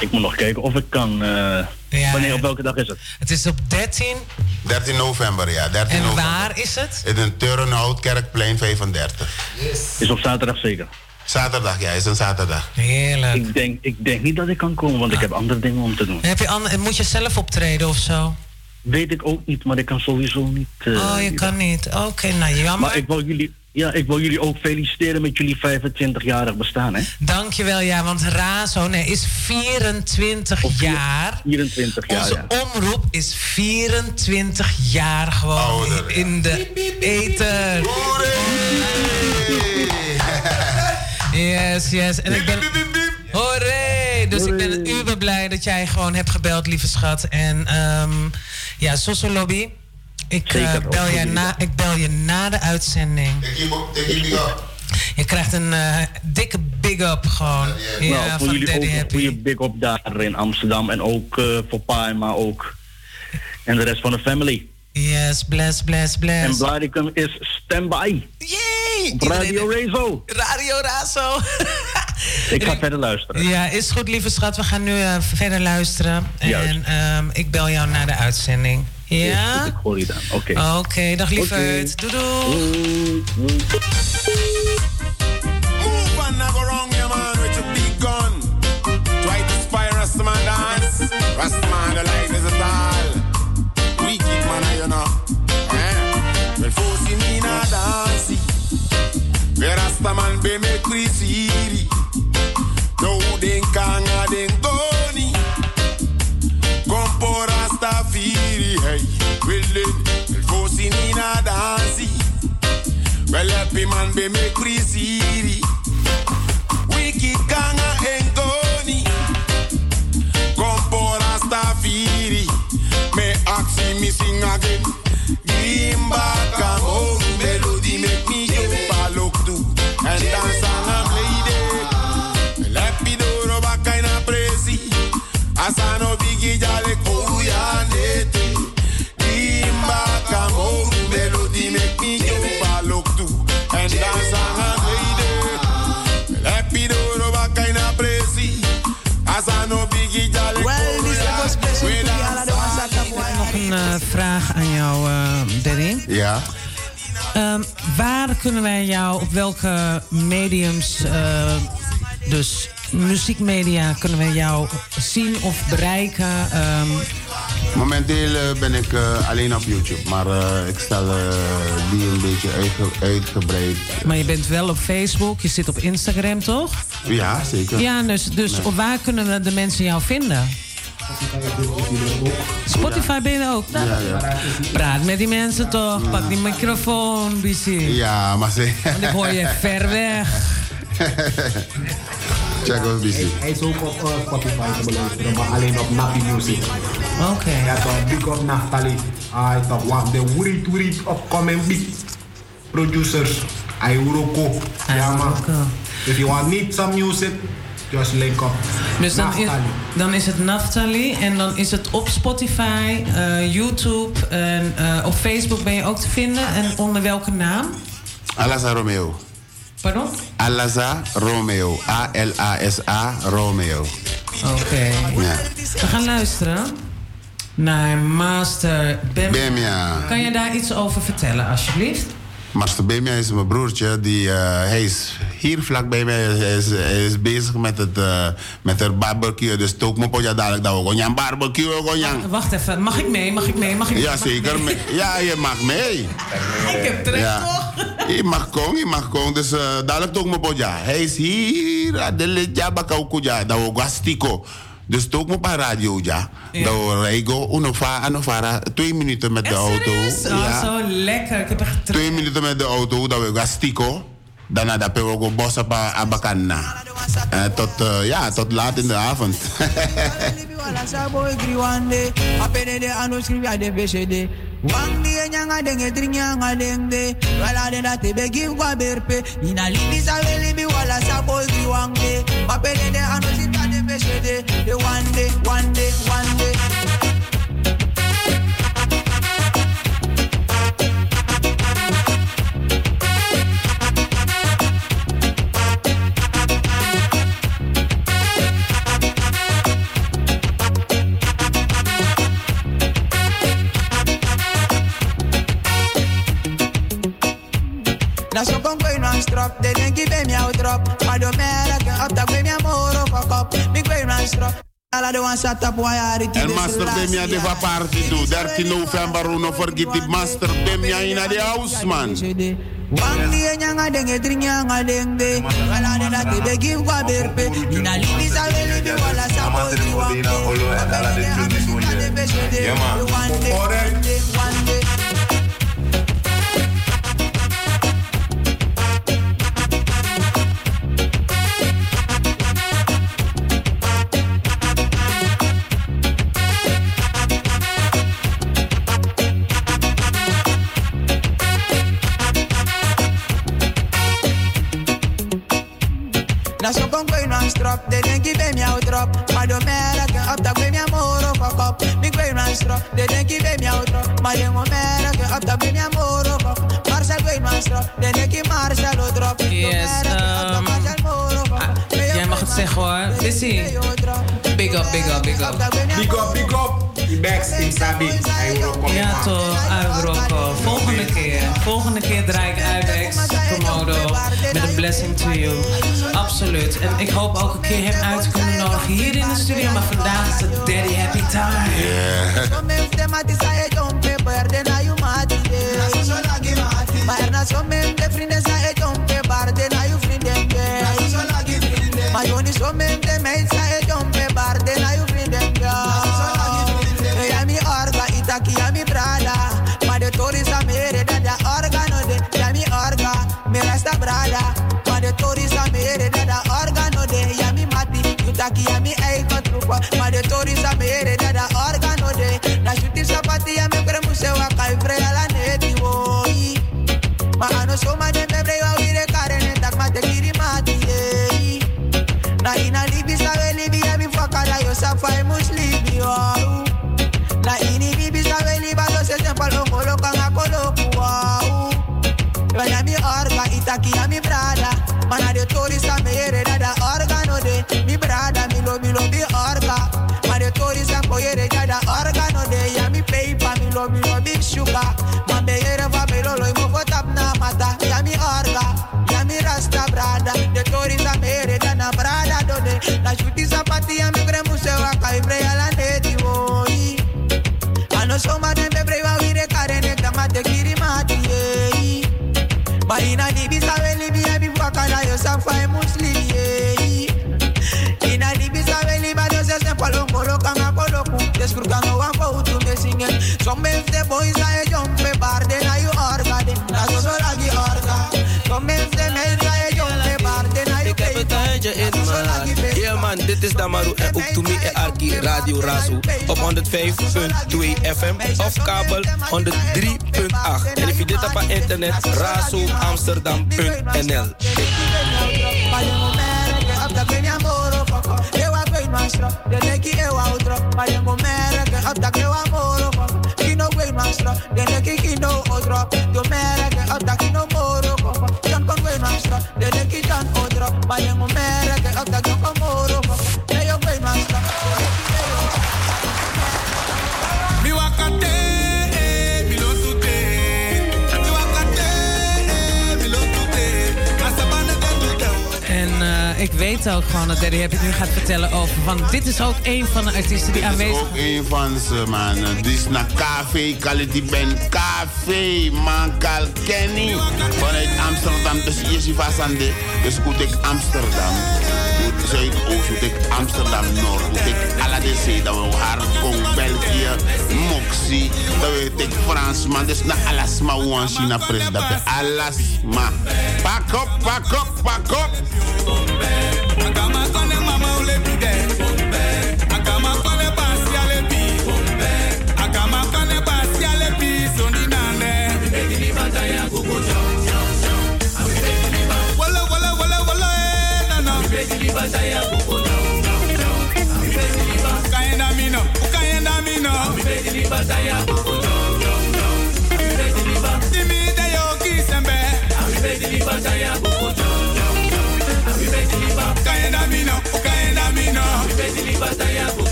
Ik moet nog kijken of ik kan. Uh, ja, wanneer, op welke dag is het? Het is op 13. 13 november, ja. 13 en november. waar is het? In een Turnhout, Kerkplein 35. Yes. Is op zaterdag zeker? Zaterdag, ja, is een zaterdag. Heerlijk. Ik denk, ik denk niet dat ik kan komen, want ah. ik heb andere dingen om te doen. Heb je moet je zelf optreden of zo? Weet ik ook niet, maar ik kan sowieso niet. Uh, oh, je kan niet. Oké, okay, nou jammer. Maar ik wil jullie, ja, ik wil jullie ook feliciteren met jullie 25-jarig bestaan, hè? Dankjewel, ja, want Razo nee, is 24 Of jaar. 24 jaar, Onze ja. omroep is 24 jaar gewoon Ouder, in ja. de eten. Yes, yes. En ik ben... Hooray! Dus ik ben uber blij dat jij gewoon hebt gebeld, lieve schat. En um, ja, Soso Lobby. Ik, uh, bel je na, ik bel je na de uitzending. Je krijgt een uh, dikke big up gewoon. Ja, nou, voor van jullie Daddy ook een goede big up daar in Amsterdam. En ook uh, voor Pa, maar ook. En de rest van de family. Yes, bless, bless, bless. En Blaricum is standby. Yay! Radio Razo. Radio Razo. ik ga verder luisteren. Ja, is goed, lieve schat. We gaan nu uh, verder luisteren. Juist. En um, ik bel jou na de uitzending. Ja? Dus ik hoor je dan. Oké. Oké, dag lieverd. Doei doei. Move and now go wrong, yeah, Well, happy man be me crazy. Wicked kanga engoni. Compo Rastafiri. Me ask me sing again. Gimba home. Melody make me jump a look to. And dance on a lady. Well, happy do back of crazy. Asano bigi jale vraag aan jou, Danny. Ja. Ehm, waar kunnen wij jou, op welke mediums, eh, dus muziekmedia, kunnen wij jou zien of bereiken? Ehm, Momenteel eh, ben ik alleen op YouTube, maar ik stel die een beetje uitge- uitgebreid. maar je bent wel op Facebook, je zit op Instagram, toch? Ja, zeker. Ja, dus, dus Nee. op waar kunnen we de mensen jou vinden? Spotify ben je ook? Ja, ja. Praat met die mensen toch, pak die microfoon, Bissie. Ja, maar ze... Want ik hoor je ver weg. Check ons busy. Hij is ook op eh, Spotify te beluisteren, maar alleen op Nappy Music. Oké. Ja, toch, big up Naftali. Hij toch, want de woerit woerit upcoming big producers. Hij Uroko. Ja, man. If you want need some music, just link up. Dus dan is, dan is het Naftali en dan is het op Spotify, eh, YouTube en eh, op Facebook ben je ook te vinden. En onder welke naam? Alasa Romeo. Pardon? Alasa Romeo. A-L-A-S-A Romeo. Oké. Ja. We gaan luisteren naar Master Bem. Bem, ja. Kan je daar iets over vertellen, alsjeblieft? Master Bemia is mijn broertje. Die, eh, hij is hier vlakbij mij. Hij is, hij is bezig met het, eh, met het barbecue. Dus took me potja dadelijk dat we een barbecue gewoon. Wacht even, mag ik mee? Mag ik mee? Mag ik mee? Ja, zeker. mee? Ja, je mag mee. Ik heb trek Ja. toch? Je mag komen, je mag komen. Dus eh dadelijk took me potja. Hij is hier. De lidja bakaukuja. Dat we gastico. Dus took me pa radio ja. Dat we rijden. Unova, anofara. Twee minuten met de auto. Oh, zo lekker. Ik heb echt. Twee minuten met de auto, dat we gaan stico. Daarna dat we ook bossen pa abakana. Eh, tot, eh, ja, tot laat in de avond. wang di nyanga denge denge wala de tebe give kwa berpe ina lini sa libi wala apene de anu ade beshede de one day one day one day Na so kon kwe non strop, de den ki be mi out drop. Ma do mera ke up ta kwe mi amoro fuck up. Mi kwe non strop. Ala de wan sat up wa yari ti En de Master Bemia de va party do. 13 november, no forget the Master Bemia in the house, man. Wang di nyanga denge trinyanga denge. Wala de da te be give kwa berpe. Ina libi sa le libi wala sa bo di wang. Yeah, man. One day, one day, one day. Na so kon kwe non strop, de den ki be mi out drop. Ma do ke up ta kwe mi amoro fuck up. Mi kwe strop, de den ki be mi out drop. Ma den mo mera ke up ta kwe mi amoro fuck up. Marcel kwe non strop, de den ki Marcel o drop. Yes, um, jij mag het zeggen hoor. Lissy. Big up, big up, big up. Big up, big up. Die backs in Sabi. Ja toch, Iweroko. Volgende keer. Volgende keer draai ik Ibex Komodo met een blessing to you. Absoluut. En ik hoop ook een keer hem uit te kunnen nodigen hier in de studio. Maar vandaag is het Daddy Happy Time. Maar men de sa mati itaki ya mi eigen trupa. Maar de tori sa mere da da organo de. Na shuti sapati ya me kremu se wa kai freya la neti wo. Ma ano so ma dem me breva uire kare ne tak ma te kiri mati eh. Na ina libi sa we libi ya mi fakala yo sa fai mus libi wow. Na ini libi sa we liba lo se se palo ngolo kanga kolo wow. Yo ya mi orga itaki ya mi brada Mana de tori sa me yere dit is Damaru en ook to me en Arki Radio Razo op 105.2 FM of kabel 103.8. En if je dit op internet, razoamsterdam.nl. Moro weet ook gewoon dat Daddy Happy nu gaat vertellen over. Want dit is ook een van de artiesten die Dit is aanwezig ook een van ze, man. Dit is naar Café, Quality Band Café, man, Kal Kenny. Vanuit Amsterdam, dus hier is hij vast aan de. Dus goed ik Amsterdam. Zuidoost, goed ik Amsterdam Noord. Goed ik Aladese, dat we Harkong, België, Moxie. Dat we ik Fransman, dus naar Alasma, Wan China pres. Dat we Alasma. Pak op, pak op, pak op.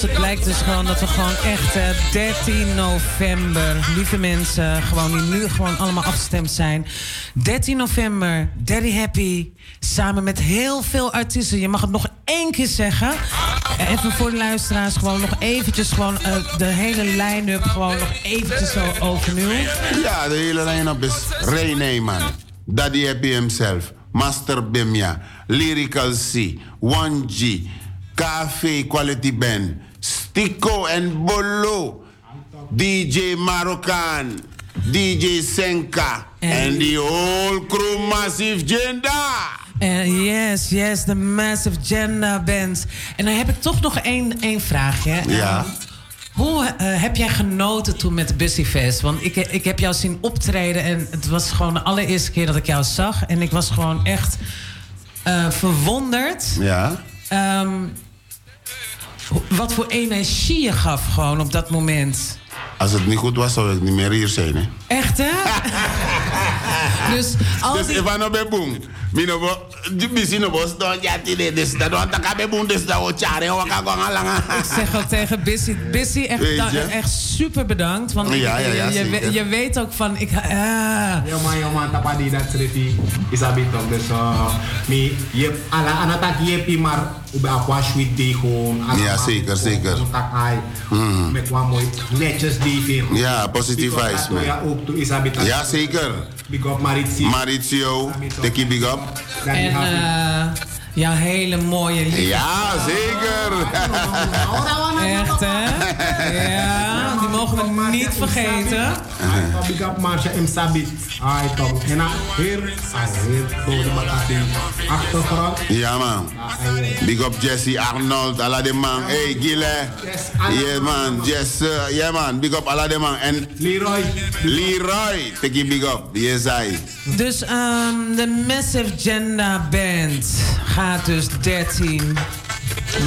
dus het blijkt dus gewoon dat we gewoon echt eh, 13 november, lieve mensen, gewoon die nu gewoon allemaal afgestemd zijn. 13 november, Daddy Happy, samen met heel veel artiesten. Je mag het nog één keer zeggen. Eh, Even voor de luisteraars, gewoon nog eventjes gewoon eh, de hele line-up gewoon nog eventjes zo overnieuw. Ja, de hele line-up is René, man. Daddy Happy himself. Master Bimya. Lyrical C. 1G. Café Quality Band. Stico en Bolo. DJ Marokkaan. DJ Senka. En die whole crew Massive Genda. Eh, yes, yes, de Massive Gender Band. En dan heb ik toch nog één, één vraagje. Ja. Eh, hoe eh, heb jij genoten toen met de Bussyfest? Want ik, ik heb jou zien optreden en het was gewoon de allereerste keer dat ik jou zag. En ik was gewoon echt eh, verwonderd. Ja. Ehm, wat voor energie je gaf gewoon op dat moment. Als het niet goed was, zou ik niet meer hier zijn. Hè? Echt, hè? dus al Dus die... Ivano Beboom. Mino bo, di bisi no bos don jati de des da don takabe bun des da o chare o ka gonga langa. Ik zeg ook tegen Bissy, Bissy echt, echt super bedankt. Want Ja, ja, ja, je, je, weet ook van, ik, ah, Ja man, ja man, tapa di dat. Dus uh, mi, je ala anatak je maar ube aqua sweet day gewoon. Ja, zeker, zeker. Tak ai, met wat mooi netjes die. Ja, positief dat man. Ja, ook. Ja, zeker. Big up Maritzi. Mauricio, tikkie big up. En jouw hele mooie liefde. Ja, zeker. Echt, hè? Ja, die mogen we niet vergeten. Big up Marcia M. Sabi. Ai, toch. En hier. Achtergrond. Ja man. Big up Jesse Arnold, alla de man. Hey Gile. Yeah man, Jess. uh, yeah man, big up alla de man. En Leroy. Leroy, tikkie big up. Yes I. Dus ehm, de Massive Gender Band gaat dus 13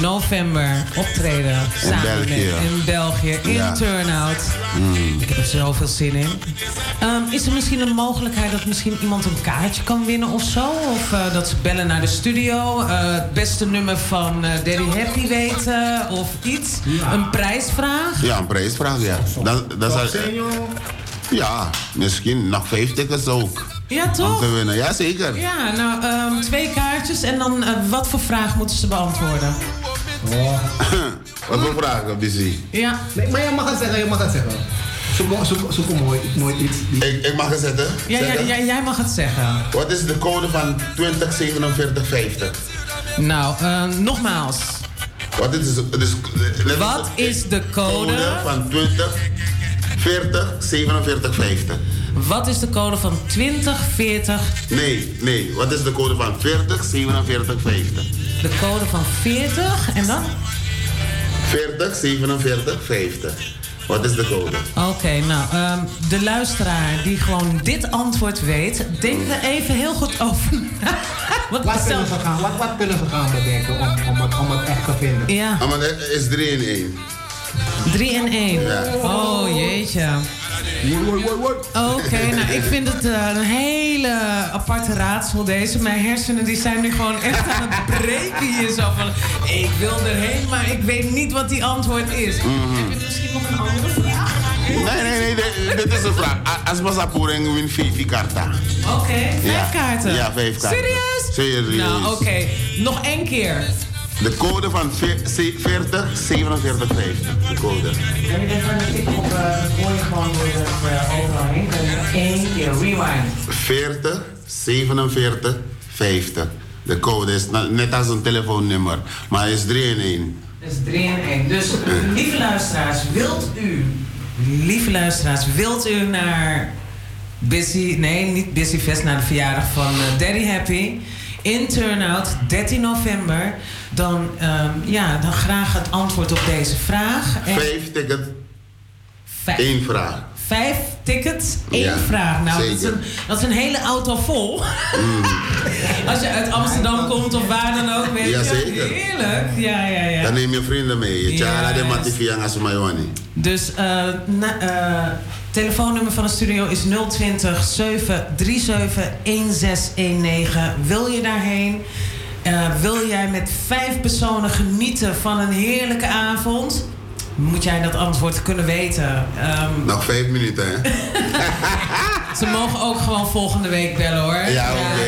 november optreden. samen België. Met, in België, in Ja. Turnout. Mm. Ik heb er zoveel zin in. Ehm, is er misschien een mogelijkheid dat misschien iemand een kaartje kan winnen of zo? Of eh, dat ze bellen naar de studio, eh, het beste nummer van eh, Daddy Happy weten of iets? Een prijsvraag? Ja, een prijsvraag, ja. Dat, dat is, ja, misschien nog vijf tickets ook. Ja, Om toch? te winnen, ja zeker. Ja, nou, ehm, twee kaartjes en dan eh, wat voor vraag moeten ze beantwoorden? Wat voor vragen, Busy? Ja. Nee, maar je mag het zeggen, je mag het zeggen. Zoek, zoek, mooi, mooi iets. Ik, ik mag het zetten. Ja, ja, Zetten? ja, jij mag het zeggen. Wat is de code van 204750? Nou, eh, nogmaals. Wat is, dus, op. Wat is de code? van 20, 40, 47, 50? Wat is de code van 2040? Nee, nee. Wat is de code van 40, 47, 50? De code van 40 en dan? 40, 47, 50. Wat is de code? Oké, nou, ehm, de luisteraar die gewoon dit antwoord weet, denk er even heel goed over. Wat kunnen ze gaan, wat, wat kunnen ze gaan bedenken om, om, het, om het echt te vinden? Ja. Ah, maar het is 3 in 1. 3 en 1. Ja. Oh jeetje. Oké, nou ik vind het eh, een hele aparte raadsel deze. Mijn hersenen die zijn nu gewoon echt aan het breken hier zo van... Ik wil erheen, maar ik weet niet wat die antwoord is. Heb je misschien nog een andere vraag? Nee, nee, nee. Dit, is een vraag. A- Als Masapuring win 5 karta. Oké, vijf kaarten? Ja, vijf kaarten. Serieus? Serieus. Nou, oké. Nog één keer. De code van ve- ze- 40, 47, 50. De code. En de tik op, je gewoon door het uh, overal heen. Eén keer, rewind. 40, 47, 50. De code is net als een telefoonnummer, maar is 3 in 1. Dat is 3 en 1. Dus lieve luisteraars, wilt u, lieve luisteraars, wilt u naar Busy, nee, niet Busy Fest, naar de verjaardag van eh, Daddy Happy in Turnout, 13 november, dan, ehm, ja, dan graag het antwoord op deze vraag. En Vijf tickets, vijf, één vraag. vijf tickets, één Ja, vraag. Nou, dat is, een, dat is een hele auto vol. Als je uit Amsterdam komt of waar dan ook, weet Ja, je. zeker. Heerlijk. Ja, ja, ja. Dan neem je vrienden mee. Je tjara de matifi. Dus eh na, eh, telefoonnummer van de studio is 020 737 1619. Wil je daarheen? Eh, wil jij met vijf personen genieten van een heerlijke avond? Moet jij dat antwoord kunnen weten? Ehm, Nog vijf minuten, hè? ze mogen ook gewoon volgende week bellen hoor. Ja, oké.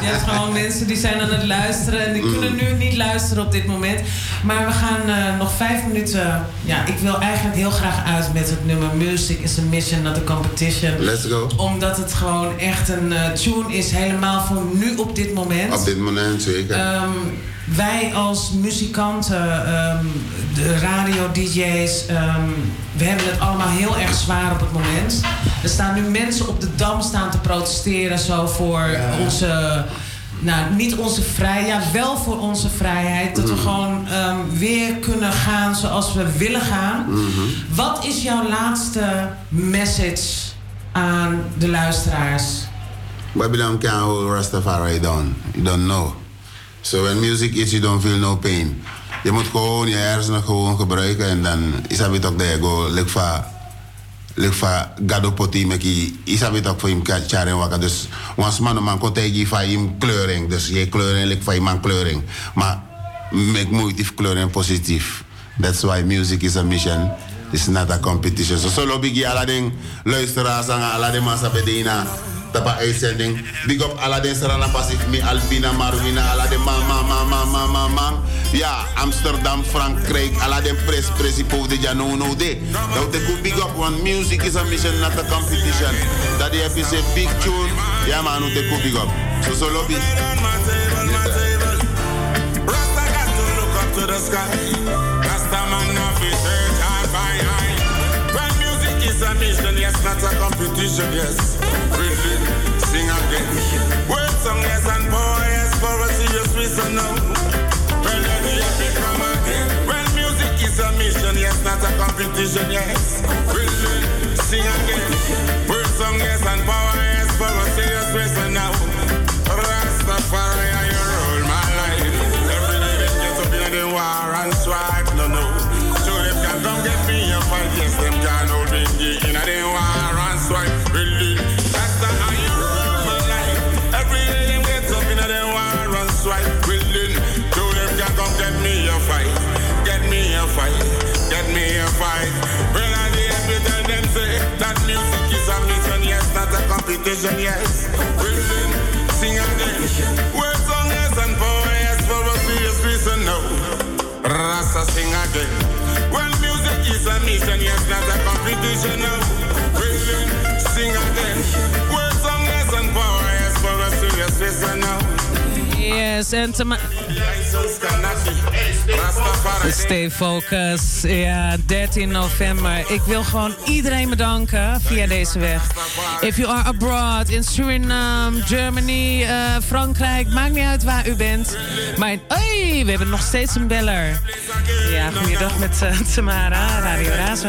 Je hebt gewoon mensen die zijn aan het luisteren en die Mm. kunnen nu niet luisteren op dit moment. Maar we gaan eh, nog vijf minuten. Ja, ik wil eigenlijk heel graag uit met het nummer Music is a Mission, not a Competition. Let's go. Omdat het gewoon echt een eh, tune is, helemaal voor nu op dit moment. Op dit moment zeker. Ehm, wij als muzikanten, ehm, de radio-dj's, ehm, we hebben het allemaal heel erg zwaar op het moment. Er staan nu mensen op de dam staan te protesteren zo voor onze... Nou, niet onze vrijheid, ja, wel voor onze vrijheid. Dat we gewoon ehm, weer kunnen gaan zoals we willen gaan. Wat is jouw laatste message aan de luisteraars? Babylon can't hold Rastafari down. You don't know. So when music is, you don't feel no pain. Je moet gewoon je hersenen gewoon gebruiken en dan is het ook daar. Go. Like va, lek fa gado poti meki. Isabi tak voor hem charen waka dus wans man man ko tegi fa hem kleuring dus je kleuring lek hem man kleuring maar mek moeite kleuring positief. That's why music is a mission. It's not a competition. So solo bigi ala den luisteraars aan ala den massa bedina tapa uitzending big up ala den sarana pasif mi albina marwina ala den man man man man man man man ja Amsterdam Frankrijk ala den pres presipo de jano no de dat de good big up want music is a mission not a competition dat die heb je big tune ja man no de good big up so solo big to the sky. Rasta man now fi search hard by high. Well, music is a mission, yes, not a competition, yes. Really, sing again. And for a serious reason now. Again. Music is a mission, yes, not a competition, yes. Sing again. Song, yes, and competition, yes. Really, sing again. Song, yes, and power, yes, for a serious reason, no. Rasta sing again. Well, music is a mission, yes, not a competition, no. Really, sing again. En te Stay focus. Ja, 13 november. Ik wil gewoon iedereen bedanken via deze weg. If you are abroad, in Suriname, Germany, eh, Frankrijk, maakt niet uit waar u bent. Maar, hey, we hebben nog steeds een beller. Ja, goeiedag met eh, Tamara, Radio Razo.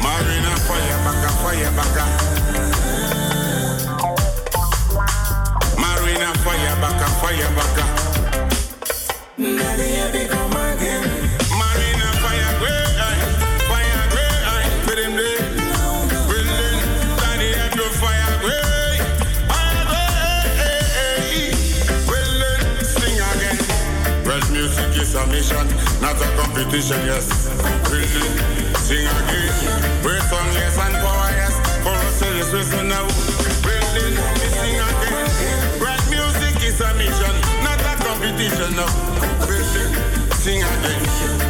Marina baka fire baka. Marina fire great eye, fire great eye. Put him there. Willing, Danny had to fire great. Fire great. Willing, sing again. Well, music is a mission, not a competition, yes. Really, sing again. We're song, yes, and power, yes. For a serious reason now. A competition, no. Really, sing again.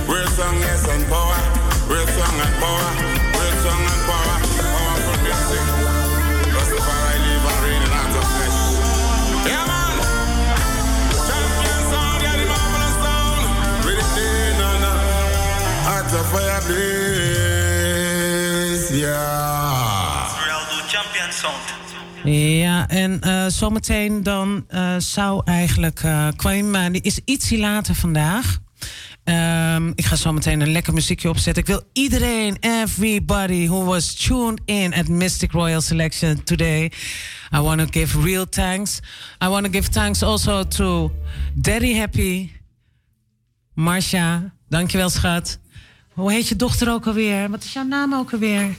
We're song, yes, and power. We're song and power. We're song and power. Powerful music. Rastafari live and reign out of flesh. Yeah, man. Champion sound, yeah, the marvelous sound. With it in on Heart of fire blaze, yeah. Champion sound. Ja, en eh, zometeen dan eh, zou eigenlijk uh, die is ietsie later vandaag. Ehm, ik ga zo meteen een lekker muziekje opzetten. Ik wil iedereen, everybody who was tuned in at Mystic Royal Selection today. I want to give real thanks. I want to give thanks also to Daddy Happy, Marcia. Dankjewel, schat. Hoe heet je dochter ook alweer? Wat is jouw naam ook alweer?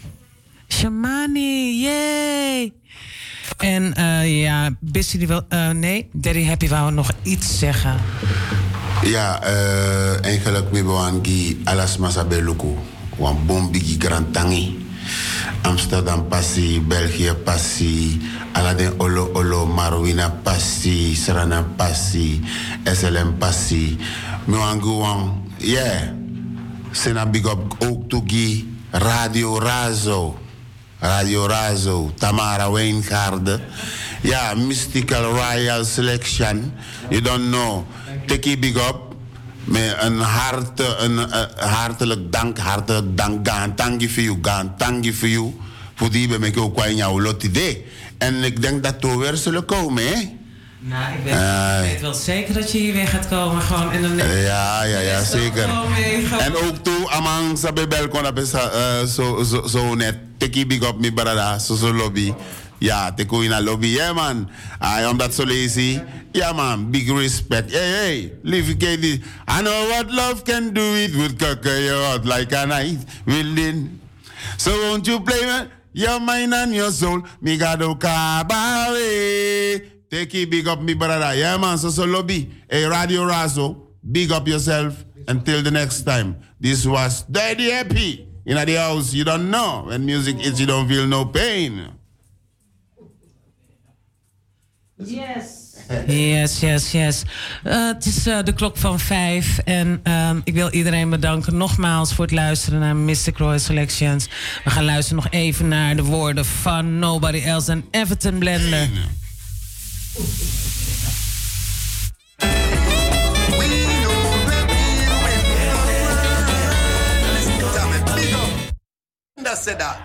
Shamani, yay! En uh, ja, Bissy die wil... Uh, nee, Daddy Happy wou nog iets zeggen. Ja, uh, eigenlijk we wangi alas masa beluku. Wan bombigi grand tangi. Amsterdam passi, België passi, Aladdin Olo Olo, Marwina passi, Sarana passi, SLM passi. Me wangu wan, yeah. Sena big up ook toegi Radio Razo. Radio Razo, Tamara Wijngaarden. Ja, Mystical Royal Selection. You don't know. Tikkie big up. Met een, harte, een uh, hartelijk dank, hartelijk dank. Gaan tangi voor you, gaan tangi voor you. Voor die ben ik ook in jouw lot idee. En ik denk dat we weer zullen komen, hè? Nou, ik weet, uh, ik weet wel zeker dat je hier weer gaat komen. Gewoon in een... Ja, ja, ja, zeker. En ook toe, amang sabi bel kon op zo, zo, zo net. Tikkie big up, mi zo zo lobby. Ja, te in een lobby. Ja, man. I am that so lazy. Ja, man. Big respect. Hey, hey. Lieve KD. I know what love can do. It would cock your heart like a knife. Willing. So won't you play with your mind and your soul? Me got to cabaret. Take it, big up me brother. Yeah, man. So, so lobby. Hey, Radio Razo, big up yourself. Until the next time. This was Daddy Happy. In the house, you don't know. When music hits, you don't feel no pain. Yes. Yes, yes, yes. Eh, het is eh, de klok van vijf. En ehm, ik wil iedereen bedanken nogmaals voor het luisteren naar Mystic Royal Selections. We gaan luisteren nog even naar de woorden van Nobody Else en Everton Blender. That said that.